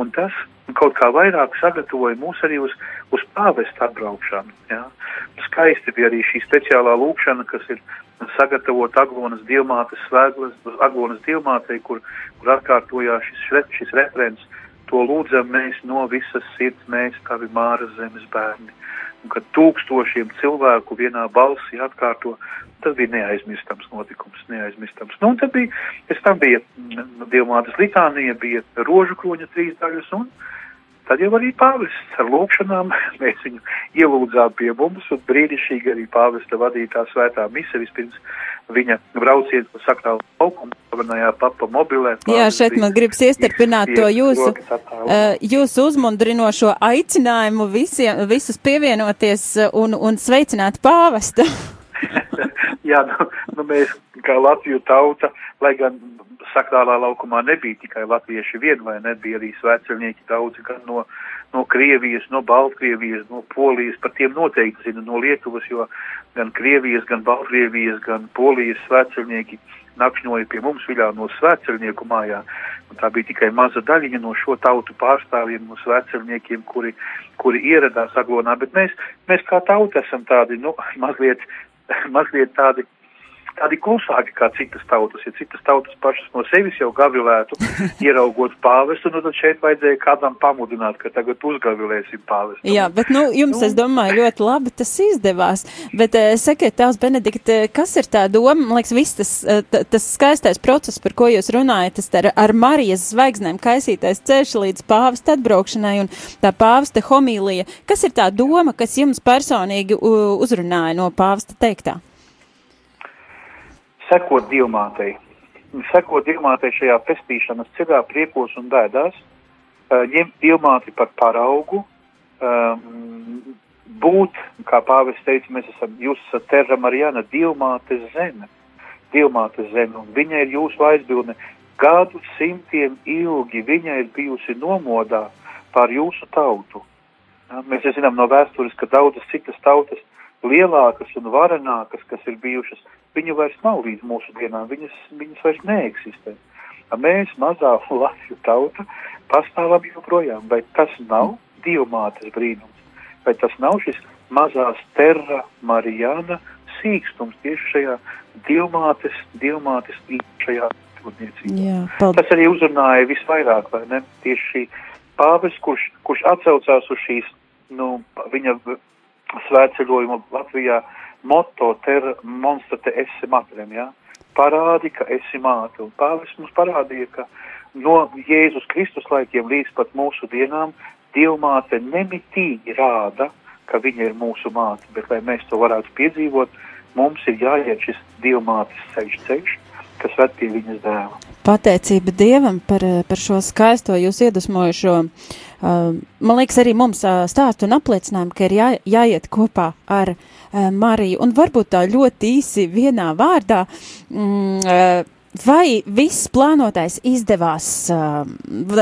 un tas kaut kā vairāk sagatavoja mūs arī uz, uz pāvestu atbraukšanu. Ja? Skaisti bija arī šī speciālā lūkšana, kas ir sagatavot Aglonas Dilmātes svētglas, Aglonas Dilmātei, kur, kur atkārtojās šis, šis referents, to lūdzam mēs no visas sirds, mēs tavi māras zemes bērni. Un kad tūkstošiem cilvēku vienā balsī atkārto, tas bija neaizmirstams notikums, neaizmirstams. Nu, un tad bija, pēc tam bija mm, Dievmātes litānija, bija rožu kroņa trīs daļas, un tad jau arī pāvests ar lūkšanām *laughs* mēs viņu ielūdzām pie mums, un brīnišķīgi arī pāvesta vadītā svētā mise vispirms viņa brauciens pa sakrālu laukumu, slavenajā papa mobilē. Jā, šeit man gribas iestarpināt to jūsu, uh, jūsu uzmundrinošo aicinājumu visiem, visus pievienoties uh, un, un sveicināt pāvestu. *laughs* Jā, nu, nu mēs kā Latviju tauta, lai gan sakrālā laukumā nebija tikai latvieši vien, vai nebija arī svētceļnieki daudzi gan no, no Krievijas, no Baltkrievijas, no Polijas, par tiem noteikti zinu, no Lietuvas, jo gan Krievijas, gan Baltkrievijas, gan Polijas svētceļnieki nakšņoja pie mums viļā no svētceļnieku mājā. Un tā bija tikai maza daļiņa no šo tautu pārstāvjiem, no svētceļniekiem, kuri, kuri ieradās aglonā, bet mēs, mēs kā tauta esam tādi, nu, mazliet, *laughs* mazliet tādi, tādi klusāki kā citas tautas. Ja citas tautas pašas no sevis jau gavilētu, *laughs* ieraugot pāvestu, nu tad šeit vajadzēja kādam pamudināt, ka tagad uzgavilēsim pāvestu. Jā, bet nu, jums, es domāju, ļoti labi tas izdevās. Bet uh, sakiet, tās Benedikta, eh, kas ir tā doma? Man liekas, viss tas, eh, tas skaistais process, par ko jūs runājat, tas ar, ar Marijas zvaigznēm kaisītais ceļš līdz pāvesta atbraukšanai un tā pāvesta homīlija. Kas ir tā doma, kas jums personīgi uzrunāja no pāvesta teiktā? Sekot dievmātei. Sekot dievmātei šajā pestīšanas ceļā, priekos un bēdās, eh, ņemt dievmāti par paraugu, um, būt, kā pāvis teica, mēs esam, jūs esat terra Marijana, dievmātes zeme, dievmātes zeme, un viņa ir jūsu aizbildne. Gadu simtiem ilgi viņa ir bijusi nomodā pār jūsu tautu. Mēs jau zinām no vēstures, ka daudzas citas tautas lielākas un varenākas, kas ir bijušas, viņu vairs nav līdz mūsu dienām, viņas, viņas vairs neeksistē. Mēs, mazā Latviju *laughs* tauta, pastāvam joprojām, vai tas nav dievmātes brīnums, vai tas nav šis mazās terra Marijāna sīkstums tieši šajā dievmātes, dievmātes īpašajā. Jā, paldies. Tas arī uzrunāja visvairāk, vai ne? Tieši šī pāvis, kurš, kurš atsaucās uz šīs, nu, viņa svētceļojuma Latvijā moto ter monstate esi matrem, jā? Parādi, ka esi māte. Un pāvis mums parādīja, ka no Jēzus Kristus laikiem līdz pat mūsu dienām Dievmāte nemitīgi rāda, ka viņa ir mūsu māte, bet lai mēs to varētu piedzīvot, mums ir jāiet šis Dievmātes ceļš ceļš, kas ved pie viņas dēla. Pateicība Dievam par, eh, par šo skaisto jūs iedvesmojušo. Uh, man liekas, arī mums uh, stāstu un apliecinājumu, ka ir jā, jāiet kopā ar Mariju. Un varbūt tā ļoti īsi vienā vārdā. Mm, Vai viss plānotais izdevās,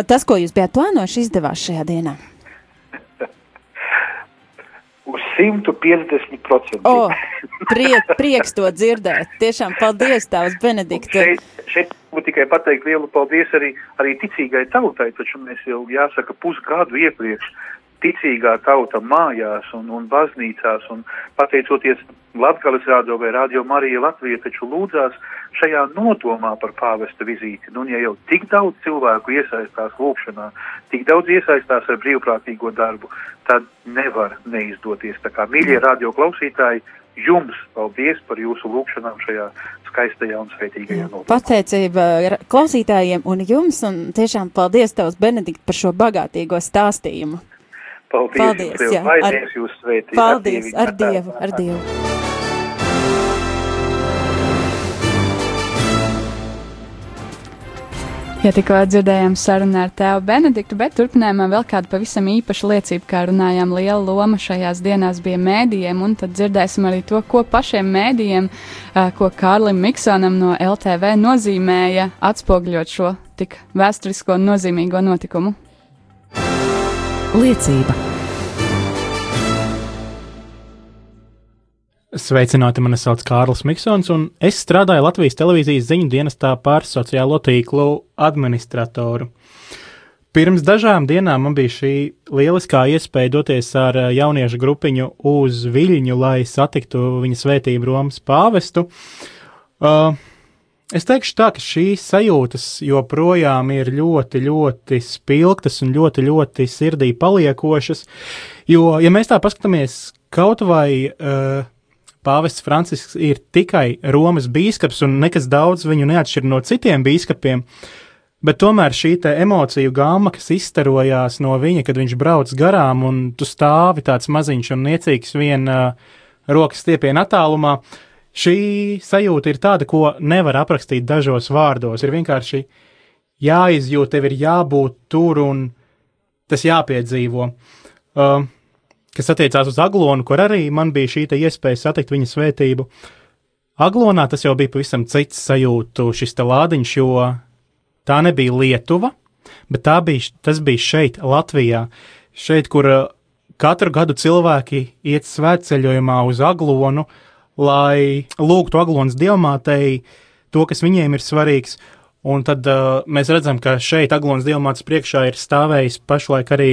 tas, ko jūs bijāt plānojuši, izdevās šajā dienā? 150%. O, priek, prieks to dzirdēt. Tiešām paldies, Tavs Benedikta. Šeit, šeit būtu tikai pateikt lielu paldies arī, arī ticīgai tautai, taču mēs jau jāsaka pusgadu iepriekš ticīgā tauta mājās un, un baznīcās un pateicoties Latgales rādio vai rādio Marija Latvija taču lūdzās šajā nodomā par pāvesta vizīti. Nu, un ja jau tik daudz cilvēku iesaistās lūkšanā, tik daudz iesaistās ar brīvprātīgo darbu, tad nevar neizdoties. Tā kā, mīļie radio klausītāji, jums paldies par jūsu lūkšanām šajā skaistajā un sveitīgajā nodomā. Pateicība klausītājiem un jums, un tiešām paldies Tavs Benedikt par šo bagātīgo stāstījumu. Paldies, Paldies, jā, lai ar- Dievs jūs sveitī. Paldies, ar Dievu, tēvu, ar Dievu. Ja tikko dzirdējām sarunu ar tēvu Benediktu, bet turpinājumā vēl kāda pavisam īpaša liecība, kā runājām, liela loma šajās dienās bija mēdījiem, un tad dzirdēsim arī to, ko pašiem mēdījiem, ko Kārlim Miksonam no LTV nozīmēja atspogļot šo tik vēsturisko un nozīmīgo notikumu. Liecība. Sveicināti, mani sauc Kārlis Miksons, un es strādāju Latvijas televīzijas ziņu dienestā par sociālo tīklu administratoru. Pirms dažām dienām man bija šī lieliskā iespēja doties ar jauniešu grupiņu uz Viļņu, lai satiktu viņa svētību Romas pāvestu. Uh, es teikšu tā, ka šīs sajūtas joprojām ir ļoti, ļoti spilgtas un ļoti, ļoti sirdī paliekošas, jo, ja mēs tā paskatāmies kaut vai uh, Pāvests Francisks ir tikai Romas bīskaps, un nekas daudz viņu neatšķir no citiem bīskapiem. Bet tomēr šī emociju gāma, kas izstarojās no viņa, kad viņš brauc garām, un tu stāvi tāds maziņš un niecīgs vien uh, rokas stiepienā attālumā, šī sajūta ir tāda, ko nevar aprakstīt dažos vārdos. Ir vienkārši jāizjūt, tev ir jābūt tur un tas jāpiedzīvo. Uh, kas attiecās uz Aglonu, kur arī man bija šī iespēja satikt viņa svētību. Aglonā tas jau bija pavisam cits sajūtu, šis te lādiņš, jo tā nebija Lietuva, bet bija, tas bija šeit, Latvijā, šeit, kur uh, katru gadu cilvēki iet svētceļojumā uz Aglonu, lai lūgtu Aglonas diamātei to, kas viņiem ir svarīgs. Un tad uh, mēs redzam, ka šeit Aglonas diamāts priekšā ir stāvējis pašlaik arī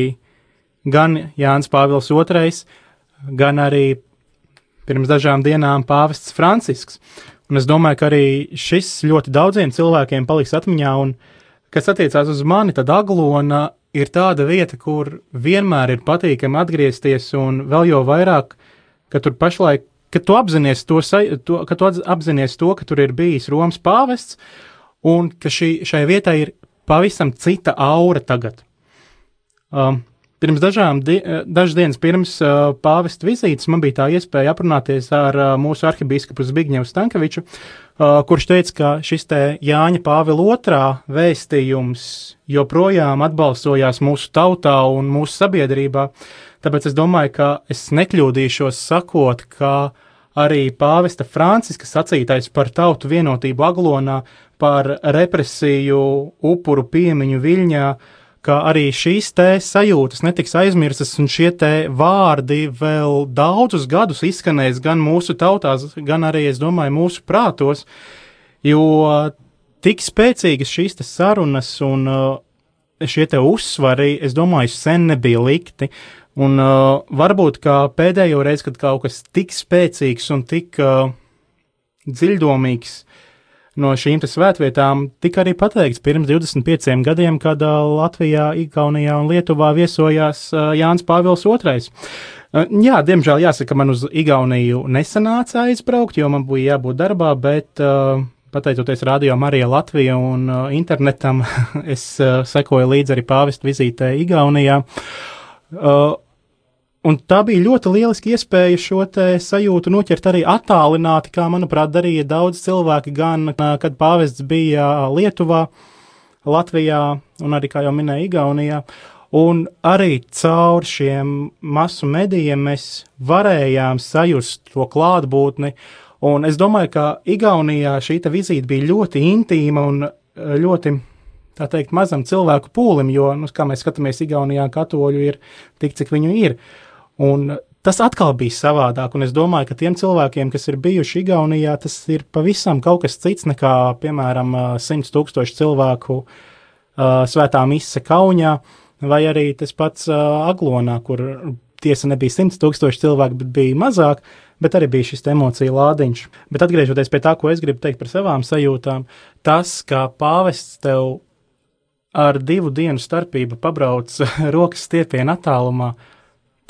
gan Jānis Pāvils II, gan arī pirms dažām dienām pāvests Francisks. Un es domāju, ka arī šis ļoti daudziem cilvēkiem paliks atmiņā, un kas attiecās uz mani, tad Aglona ir tāda vieta, kur vienmēr ir patīkami atgriezties, un vēl jau vairāk, ka tur pašlaik, kad tu apzinājies to, to, ka tu apzinājies to, ka tur ir bijis Romas pāvests, un ka šī, šai vietai ir pavisam cita aura tagad. Um, Pirms dažām di dažas dienas pirms uh, pāvesta vizītes man bija tā iespēja aprunāties ar uh, mūsu arhibīskapu Zbigņevu Stankoviču, uh, kurš teica, ka šis te Jāņa Pāvila otrā vēstījums joprojām atbalsojās mūsu tautā un mūsu sabiedrībā. Tāpēc es domāju, ka es nekļūdīšos sakot, ka arī pāvesta Franciska sacītais par tautu vienotību Aglonā, par represiju upuru piemiņu Viļņā, uh, ka arī šīs te sajūtas netiks aizmirstas, un šie te vārdi vēl daudzus gadus izskanēs gan mūsu tautās, gan arī, es domāju, mūsu prātos, jo tik spēcīgas šīs te sarunas un uh, šie te uzsvari, es domāju, sen nebija likti. Un uh, varbūt kā pēdējo reizi, kad kaut kas tik spēcīgs un tik uh, dziļdomīgs no šīm svētvietām tika arī pateikts pirms 25 gadiem, kad Latvijā, Igaunijā un Lietuvā viesojās Jānis Pāvils II. Jā, diemžēl jāsaka, man uz Igauniju nesanāca aizbraukt, jo man bija jābūt darbā, bet pateicoties Radio Marija Latvija un internetam, *laughs* es sekoju līdzi arī pāvestu vizītē Igaunijā. Uh, Un tā bija ļoti lieliska iespēja šo sajūtu noķert arī attālināti, kā, manuprāt, darīja daudz cilvēki, gan kad pāvests bija Lietuvā, Latvijā un arī, kā jau minēja, Igaunijā. Un arī caur šiem masu medijiem mēs varējām sajust to klātbūtni. Un es domāju, ka Igaunijā šī vizīte bija ļoti intīma un ļoti tā teikt, mazam cilvēku pūlim, jo, nu, kā mēs skatāmies, Igaunijā katoļu ir tik, cik viņu ir. Un tas atkal bija savādāk, un es domāju, ka tiem cilvēkiem, kas ir bijuši Igaunijā, tas ir pavisam kaut kas cits nekā, piemēram, 100 tūkstoši cilvēku uh, svētā mise Kaunijā, vai arī tas pats uh, Aglonā, kur tiesa nebija 100 tūkstoši cilvēku, bet bija mazāk, bet arī bija šis emociju lādiņš. Bet atgriežoties pie tā, ko es gribu teikt par savām sajūtām, tas, ka pāvests tev ar divu dienu starpību pabrauc *laughs* rokas stiepienu attālumā, uh,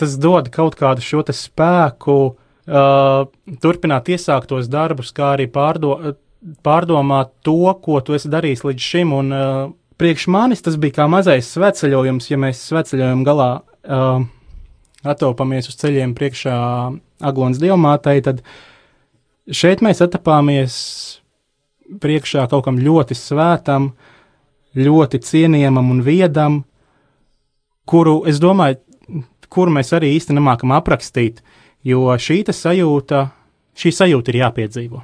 tas dod kaut kādu šo spēku uh, turpināt iesāktos darbus, kā arī pārdo, pārdomāt to, ko tu esi darījis līdz šim. Un, uh, priekš manis tas bija kā mazais sveceļojums, ja mēs sveceļojam galā uh, atopamies uz ceļiem priekšā Aglonas diamātai, tad šeit mēs atapāmies priekšā kaut kam ļoti svētam, ļoti cienījamam un viedam, kuru, es domāju, kuru mēs arī īsti nemākam aprakstīt, jo šī ta sajūta, šī sajūta ir jāpiedzīvo.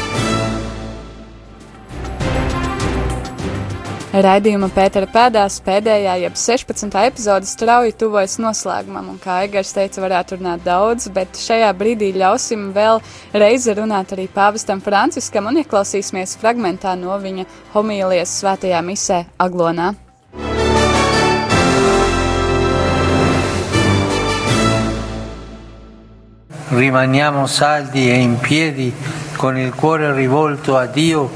Raidījuma Pētera pēdās pēdējā, jeb 16. epizode strauji tuvojas noslēgumam, un kā Egars teica, varētu runāt daudz, bet šajā brīdī ļausim vēl reizi runāt arī pāvestam Franciskam un ieklausīsimies fragmentā no viņa homīlijas svētajā misē Aglonā. Rimaniamo saldi e in piedi con il cuore rivolto a Dio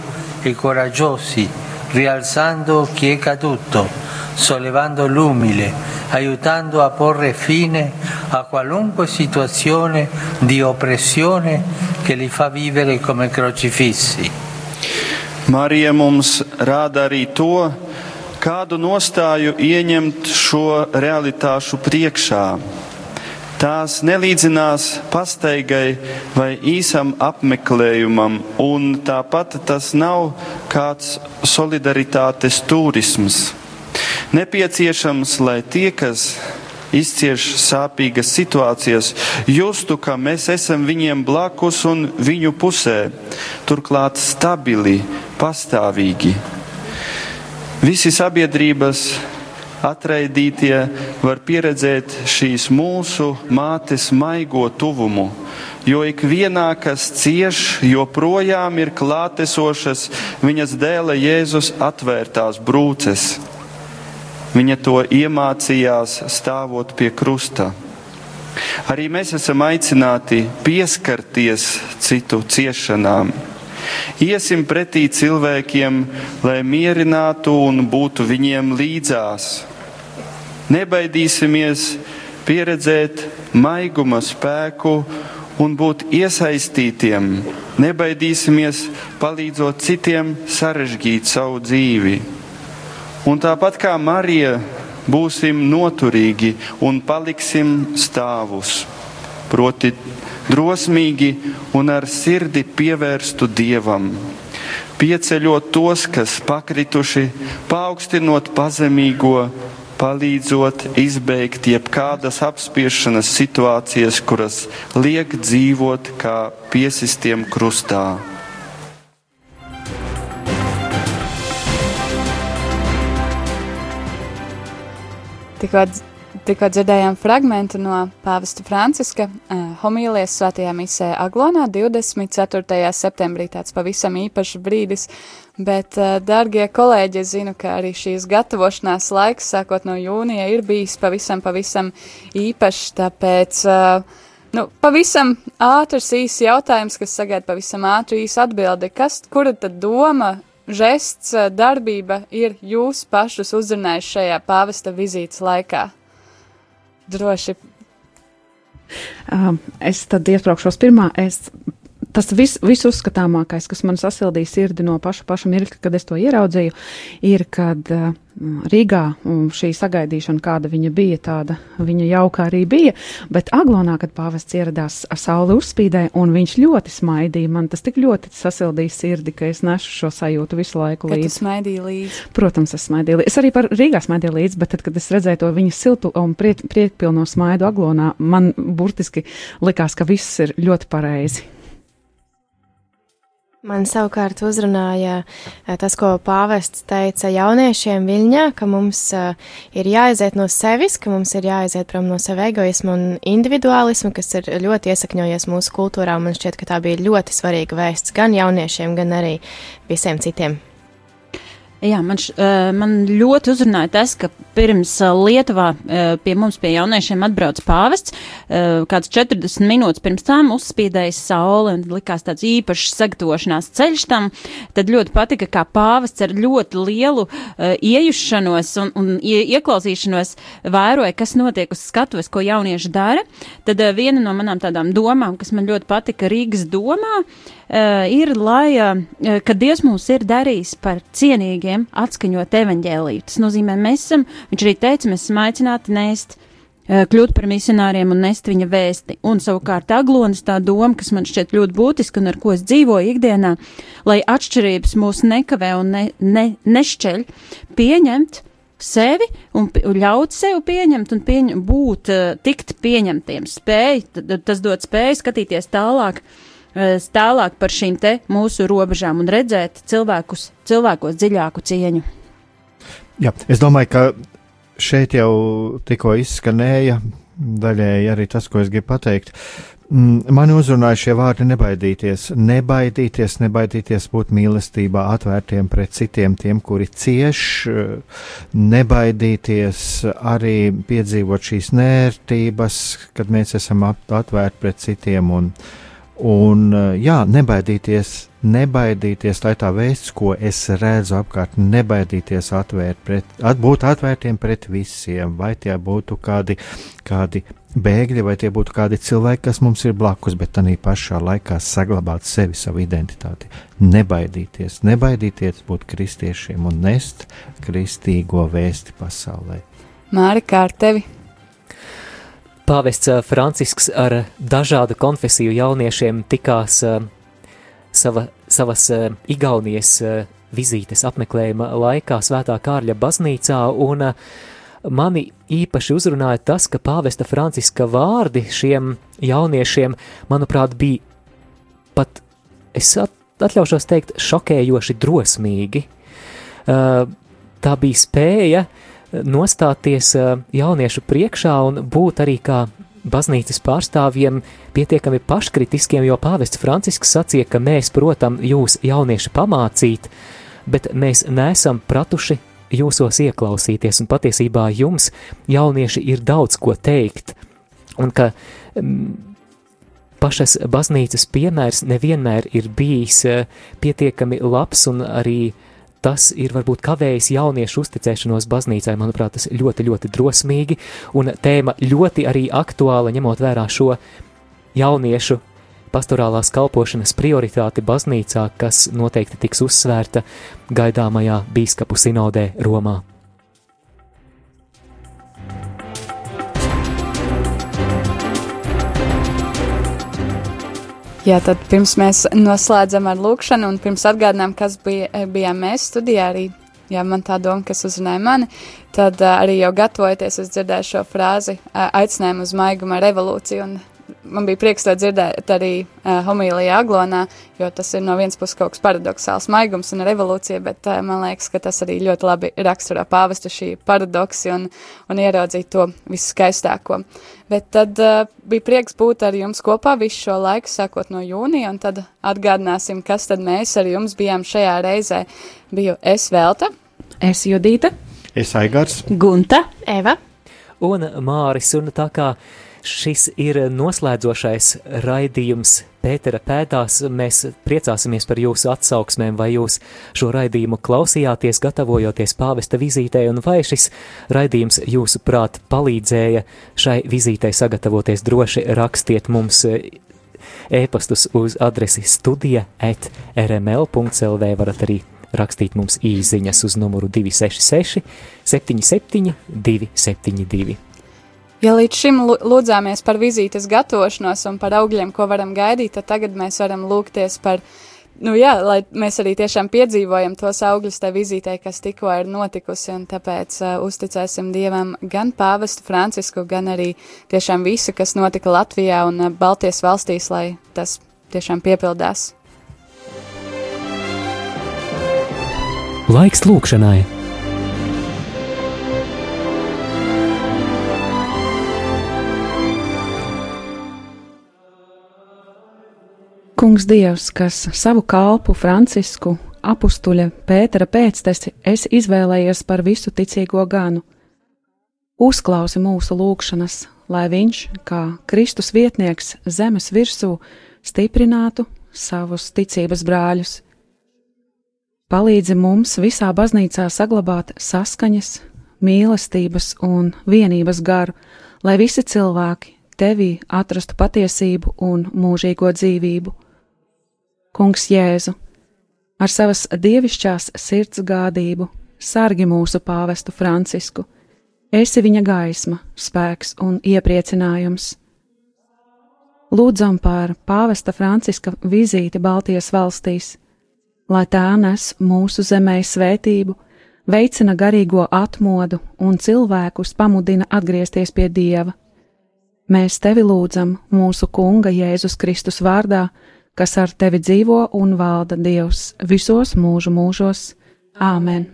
e coraggiosi, rialzando chi è caduto, sollevando l'umile, aiutando a porre fine a qualunque situazione di oppressione che li fa vivere come crocifissi. Marija mums rāda arī to, kādu nostāju ieņemt šo realitāšu priekšā. Tās nelīdzinās pastaigai vai īsam apmeklējumam, un tāpat tas nav kāds solidaritātes turisms. Nepieciešams, lai tie, kas izcieš sāpīgas situācijas, justu, ka mēs esam viņiem blakus un viņu pusē, turklāt stabili, pastāvīgi. Visi sabiedrības atraidītie var pieredzēt šīs mūsu mātes maigo tuvumu, jo ikvienā, kas cieš, joprojām ir klātesošas viņas dēla Jēzus atvērtās brūces. Viņa to iemācījās stāvot pie krusta. Arī mēs esam aicināti pieskarties citu ciešanām. Iesim pretī cilvēkiem, lai mierinātu un būtu viņiem līdzās. Nebaidīsimies pieredzēt maiguma spēku un būt iesaistītiem. Nebaidīsimies palīdzot citiem sarežģīt savu dzīvi. Un tāpat kā Marija, būsim noturīgi un paliksim stāvus, proti drosmīgi un ar sirdi pievērstu Dievam. Pieceļot tos, kas pakrituši, paaugstinot pazemīgo, palīdzot izbeigt jebkādas apspiešanas situācijas, kuras liek dzīvot kā piesistiem krustā. Tikko, tikko dzirdējām fragment no Pāvesta Franciska uh, homīlijas svētajā misē Aglonā 24. septembrī. Tāds pavisam īpašs brīdis, bet, uh, dārgie kolēģi, es zinu, ka arī šīs gatavošanās laiks, sākot no jūnija, ir bijis pavisam, pavisam īpašs, tāpēc. Uh, Nu, pavisam ātrs, īsts jautājums, kas sagaida pavisam ātru, īsu atbildi. Kas, kura tad doma žests, eh, darbība ir jūs pašus uzrunājis šajā pāvesta vizītes laikā? Droši. Um, es tad ietraukšos pirmā. Es tas vis, visuzskatāmākais, kas man sasildīja sirdi no paša, paša mirkļa, kad es to ieraudzīju, ir, kad uh, Rīgā um, šī sagaidīšana, kāda viņa bija, tāda viņa jauka arī bija, bet Aglonā, kad pāvests ieradās, saule uzspīdēja, un viņš ļoti smaidīja. Man tas tik ļoti sasildīja sirdi, ka es nesu šo sajūtu visu laiku līdzi. smaidīji līdzi. Protams, es smaidīju. līdzi. Es arī par Rīgā smaidīju līdzi, bet tad, kad es redzēju to viņa siltu un priek, priekpilno smaidu Aglonā, man burtiski likās, ka viss ir ļoti pareizi. Man savukārt uzrunāja eh, tas, ko pāvests teica jauniešiem Viļņā, ka mums uh, ir jāaiziet no sevis, ka mums ir jāaiziet prom no sava egoisma un individuālisma, kas ir ļoti iesakņojies mūsu kultūrā. Man šķiet, ka tā bija ļoti svarīga vēsts gan jauniešiem, gan arī visiem citiem. Jā, man, š, man ļoti uzrunāja tas, ka pirms Lietuvā pie mums, pie jauniešiem, atbrauc pāvests. Kāds 40 minūtes pirms tam uzspīdēja saule un likās tāds īpašs sagatavošanās ceļš tam. Tad ļoti patika, kā pāvests ar ļoti lielu iejušanos un, un ie, ieklausīšanos vēroja, kas notiek uz skatuves, ko jaunieši dara. Tad viena no manām tādām domām, kas man ļoti patika Rīgas domā, uh, ir, lai, uh, kad Dievs mūs ir darījis par cienīgiem atskaņot evaņģēlīju. Tas nozīmē, mēs esam, viņš arī teica, mēs esam aicināti nēst eh, kļūt par misionāriem un nest viņa vēsti. Un savukārt aglonis tā doma, kas man šķiet ļoti būtiska un ar ko es dzīvoju ikdienā, lai atšķirības mūs nekavē un ne, ne, nešķeļ, pieņemt sevi un, un ļaut sev pieņemt un pieņem, būt, tikt pieņemtiem, spēj, tas dod spēju skatīties tālāk, uh, tālāk par šīm te mūsu robežām un redzēt cilvēkus, cilvēkos dziļāku cieņu. Jā, es domāju, ka šeit jau tikko izskanēja daļēji arī tas, ko es gribu pateikt. Mm, Mani uzrunāja šie vārdi nebaidīties, nebaidīties, nebaidīties būt mīlestībā, atvērtiem pret citiem, tiem, kuri cieš, eh, nebaidīties arī piedzīvot šīs nērtības, kad mēs esam atvērti pret citiem un, un eh, jā, nebaidīties, nebaidīties, ir tā vēsts, ko es redzu apkārt, nebaidīties atvērt pret, at, būt atvērtiem pret visiem, vai tie būtu kādi, kādi bēgļi, vai tie būtu kādi cilvēki, kas mums ir blakus, bet tādā pašā laikā saglabāt sevi, savu identitāti. Nebaidīties, nebaidīties būt kristiešiem un nest kristīgo vēsti pasaulē. Māri, kā ar tevi? Pāvests ā, Francisks ar dažādu konfesiju jauniešiem tikās ā, sava, savas ā, Igaunijas vizītes apmeklējuma laikā Svētā Kārļa baznīcā, un mani īpaši uzrunāja tas, ka pāvesta Franciska vārdi šiem jauniešiem, manuprāt, bija pat, es at- atļaušos teikt, šokējoši drosmīgi. Tā bija spēja nostāties ā, jauniešu priekšā un būt arī kā baznīcas pārstāvjiem pietiekami paškritiskiem, jo pāvests Francisks sacīja, ka mēs, protams, jūs jaunieši pamācīt, bet mēs neesam pratuši jūsos ieklausīties, un patiesībā jums, jaunieši, ir daudz ko teikt, un ka mm, pašas baznīcas piemērs nevienmēr ir bijis eh, pietiekami labs, un arī tas ir varbūt kavējis jauniešu uzticēšanos baznīcai. Manuprāt, tas ļoti, ļoti drosmīgi, un tēma ļoti arī aktuāla, ņemot vērā šo jauniešu pastorālās kalpošanas prioritāti baznīcā, kas noteikti tiks uzsvērta gaidāmajā bīskapu sinodē Romā. Jā, tad pirms mēs noslēdzam ar lūkšanu un pirms atgādinām, kas bija, bijām mēs studijā arī. Jā, man tā doma, kas uzrunāja mani, tad uh, arī jau gatavojoties, es dzirdēju šo frāzi, uh, aicinājumu uz maiguma revolūciju, un man bija prieks to dzirdēt arī uh, homīlijā Aglonā, jo tas ir no vienas puses kaut kas paradoxāls maigums un revolūcija, bet uh, man liekas, ka tas arī ļoti labi raksturo pāvestu šī paradoksi un, un ieraudzīt to viskaistāko. Bet tad uh, bija prieks būt ar jums kopā visu šo laiku, sākot no jūnija, un tad atgādināsim, kas tad mēs ar jums bijām šajā reizē. Biju es Velta. Es Judīta. Es Aigars. Gunta. Eva. Un Māris, un tā kā šis ir noslēdzošais raidījums Pētera pēdās, mēs priecāsimies par jūsu atsauksmēm, vai jūs šo raidījumu klausījāties, gatavojoties pāvesta vizītē, un vai šis raidījums jūsu prāt palīdzēja šai vizītei sagatavoties droši rakstiet mums e-pastus uz adresi studija at rml.lv. Varat arī rakstīt mums īsiņas uz numuru 266 77 272. Ja līdz šim lūdzāmies par vizītes gatavošanos un par augļiem, ko varam gaidīt, tad tagad mēs varam lūgties par, nu jā, lai mēs arī tiešām piedzīvojam tos augļus tajā vizītē, kas tikko ir notikusi, un tāpēc uh, uzticēsim Dievam gan pāvestu Francisku, gan arī tiešām visu, kas notika Latvijā un uh, Baltijas valstīs, lai tas tiešām piepildās. Laiks lūkšanai! Kungs Dievs, kas savu kalpu Francisku, apstuļa Pētera pēctesi, esi izvēlējies par visu ticīgo ganu. Uzklausi mūsu lūgšanas, lai viņš, kā Kristus vietnieks zemes virsū, stiprinātu savus ticības brāļus. Palīdzi mums visā baznīcā saglabāt saskaņas, mīlestības un vienības garu, lai visi cilvēki tevī atrastu patiesību un mūžīgo dzīvību. Kungs Jēzu, ar savas dievišķās sirds gādību sargi mūsu pāvestu Francisku, esi viņa gaisma, spēks un iepriecinājums. Lūdzam par pāvesta Franciska vizīti Baltijas valstīs, lai tā nes mūsu zemē svētību, veicina garīgo atmodu un cilvēkus pamudina atgriezties pie Dieva. Mēs tevi lūdzam mūsu Kunga Jēzus Kristus vārdā, kas ar tevi dzīvo un valda Dievs visos mūžu mūžos. Āmen!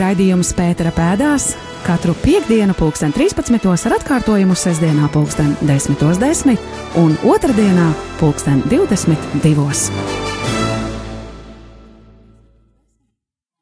Raidījums Pētera pēdās katru piekdienu, pulksten 13. ar atkārtojumu sestdienā, pulksten 10.10 10 un otrdienā, pulksten 22.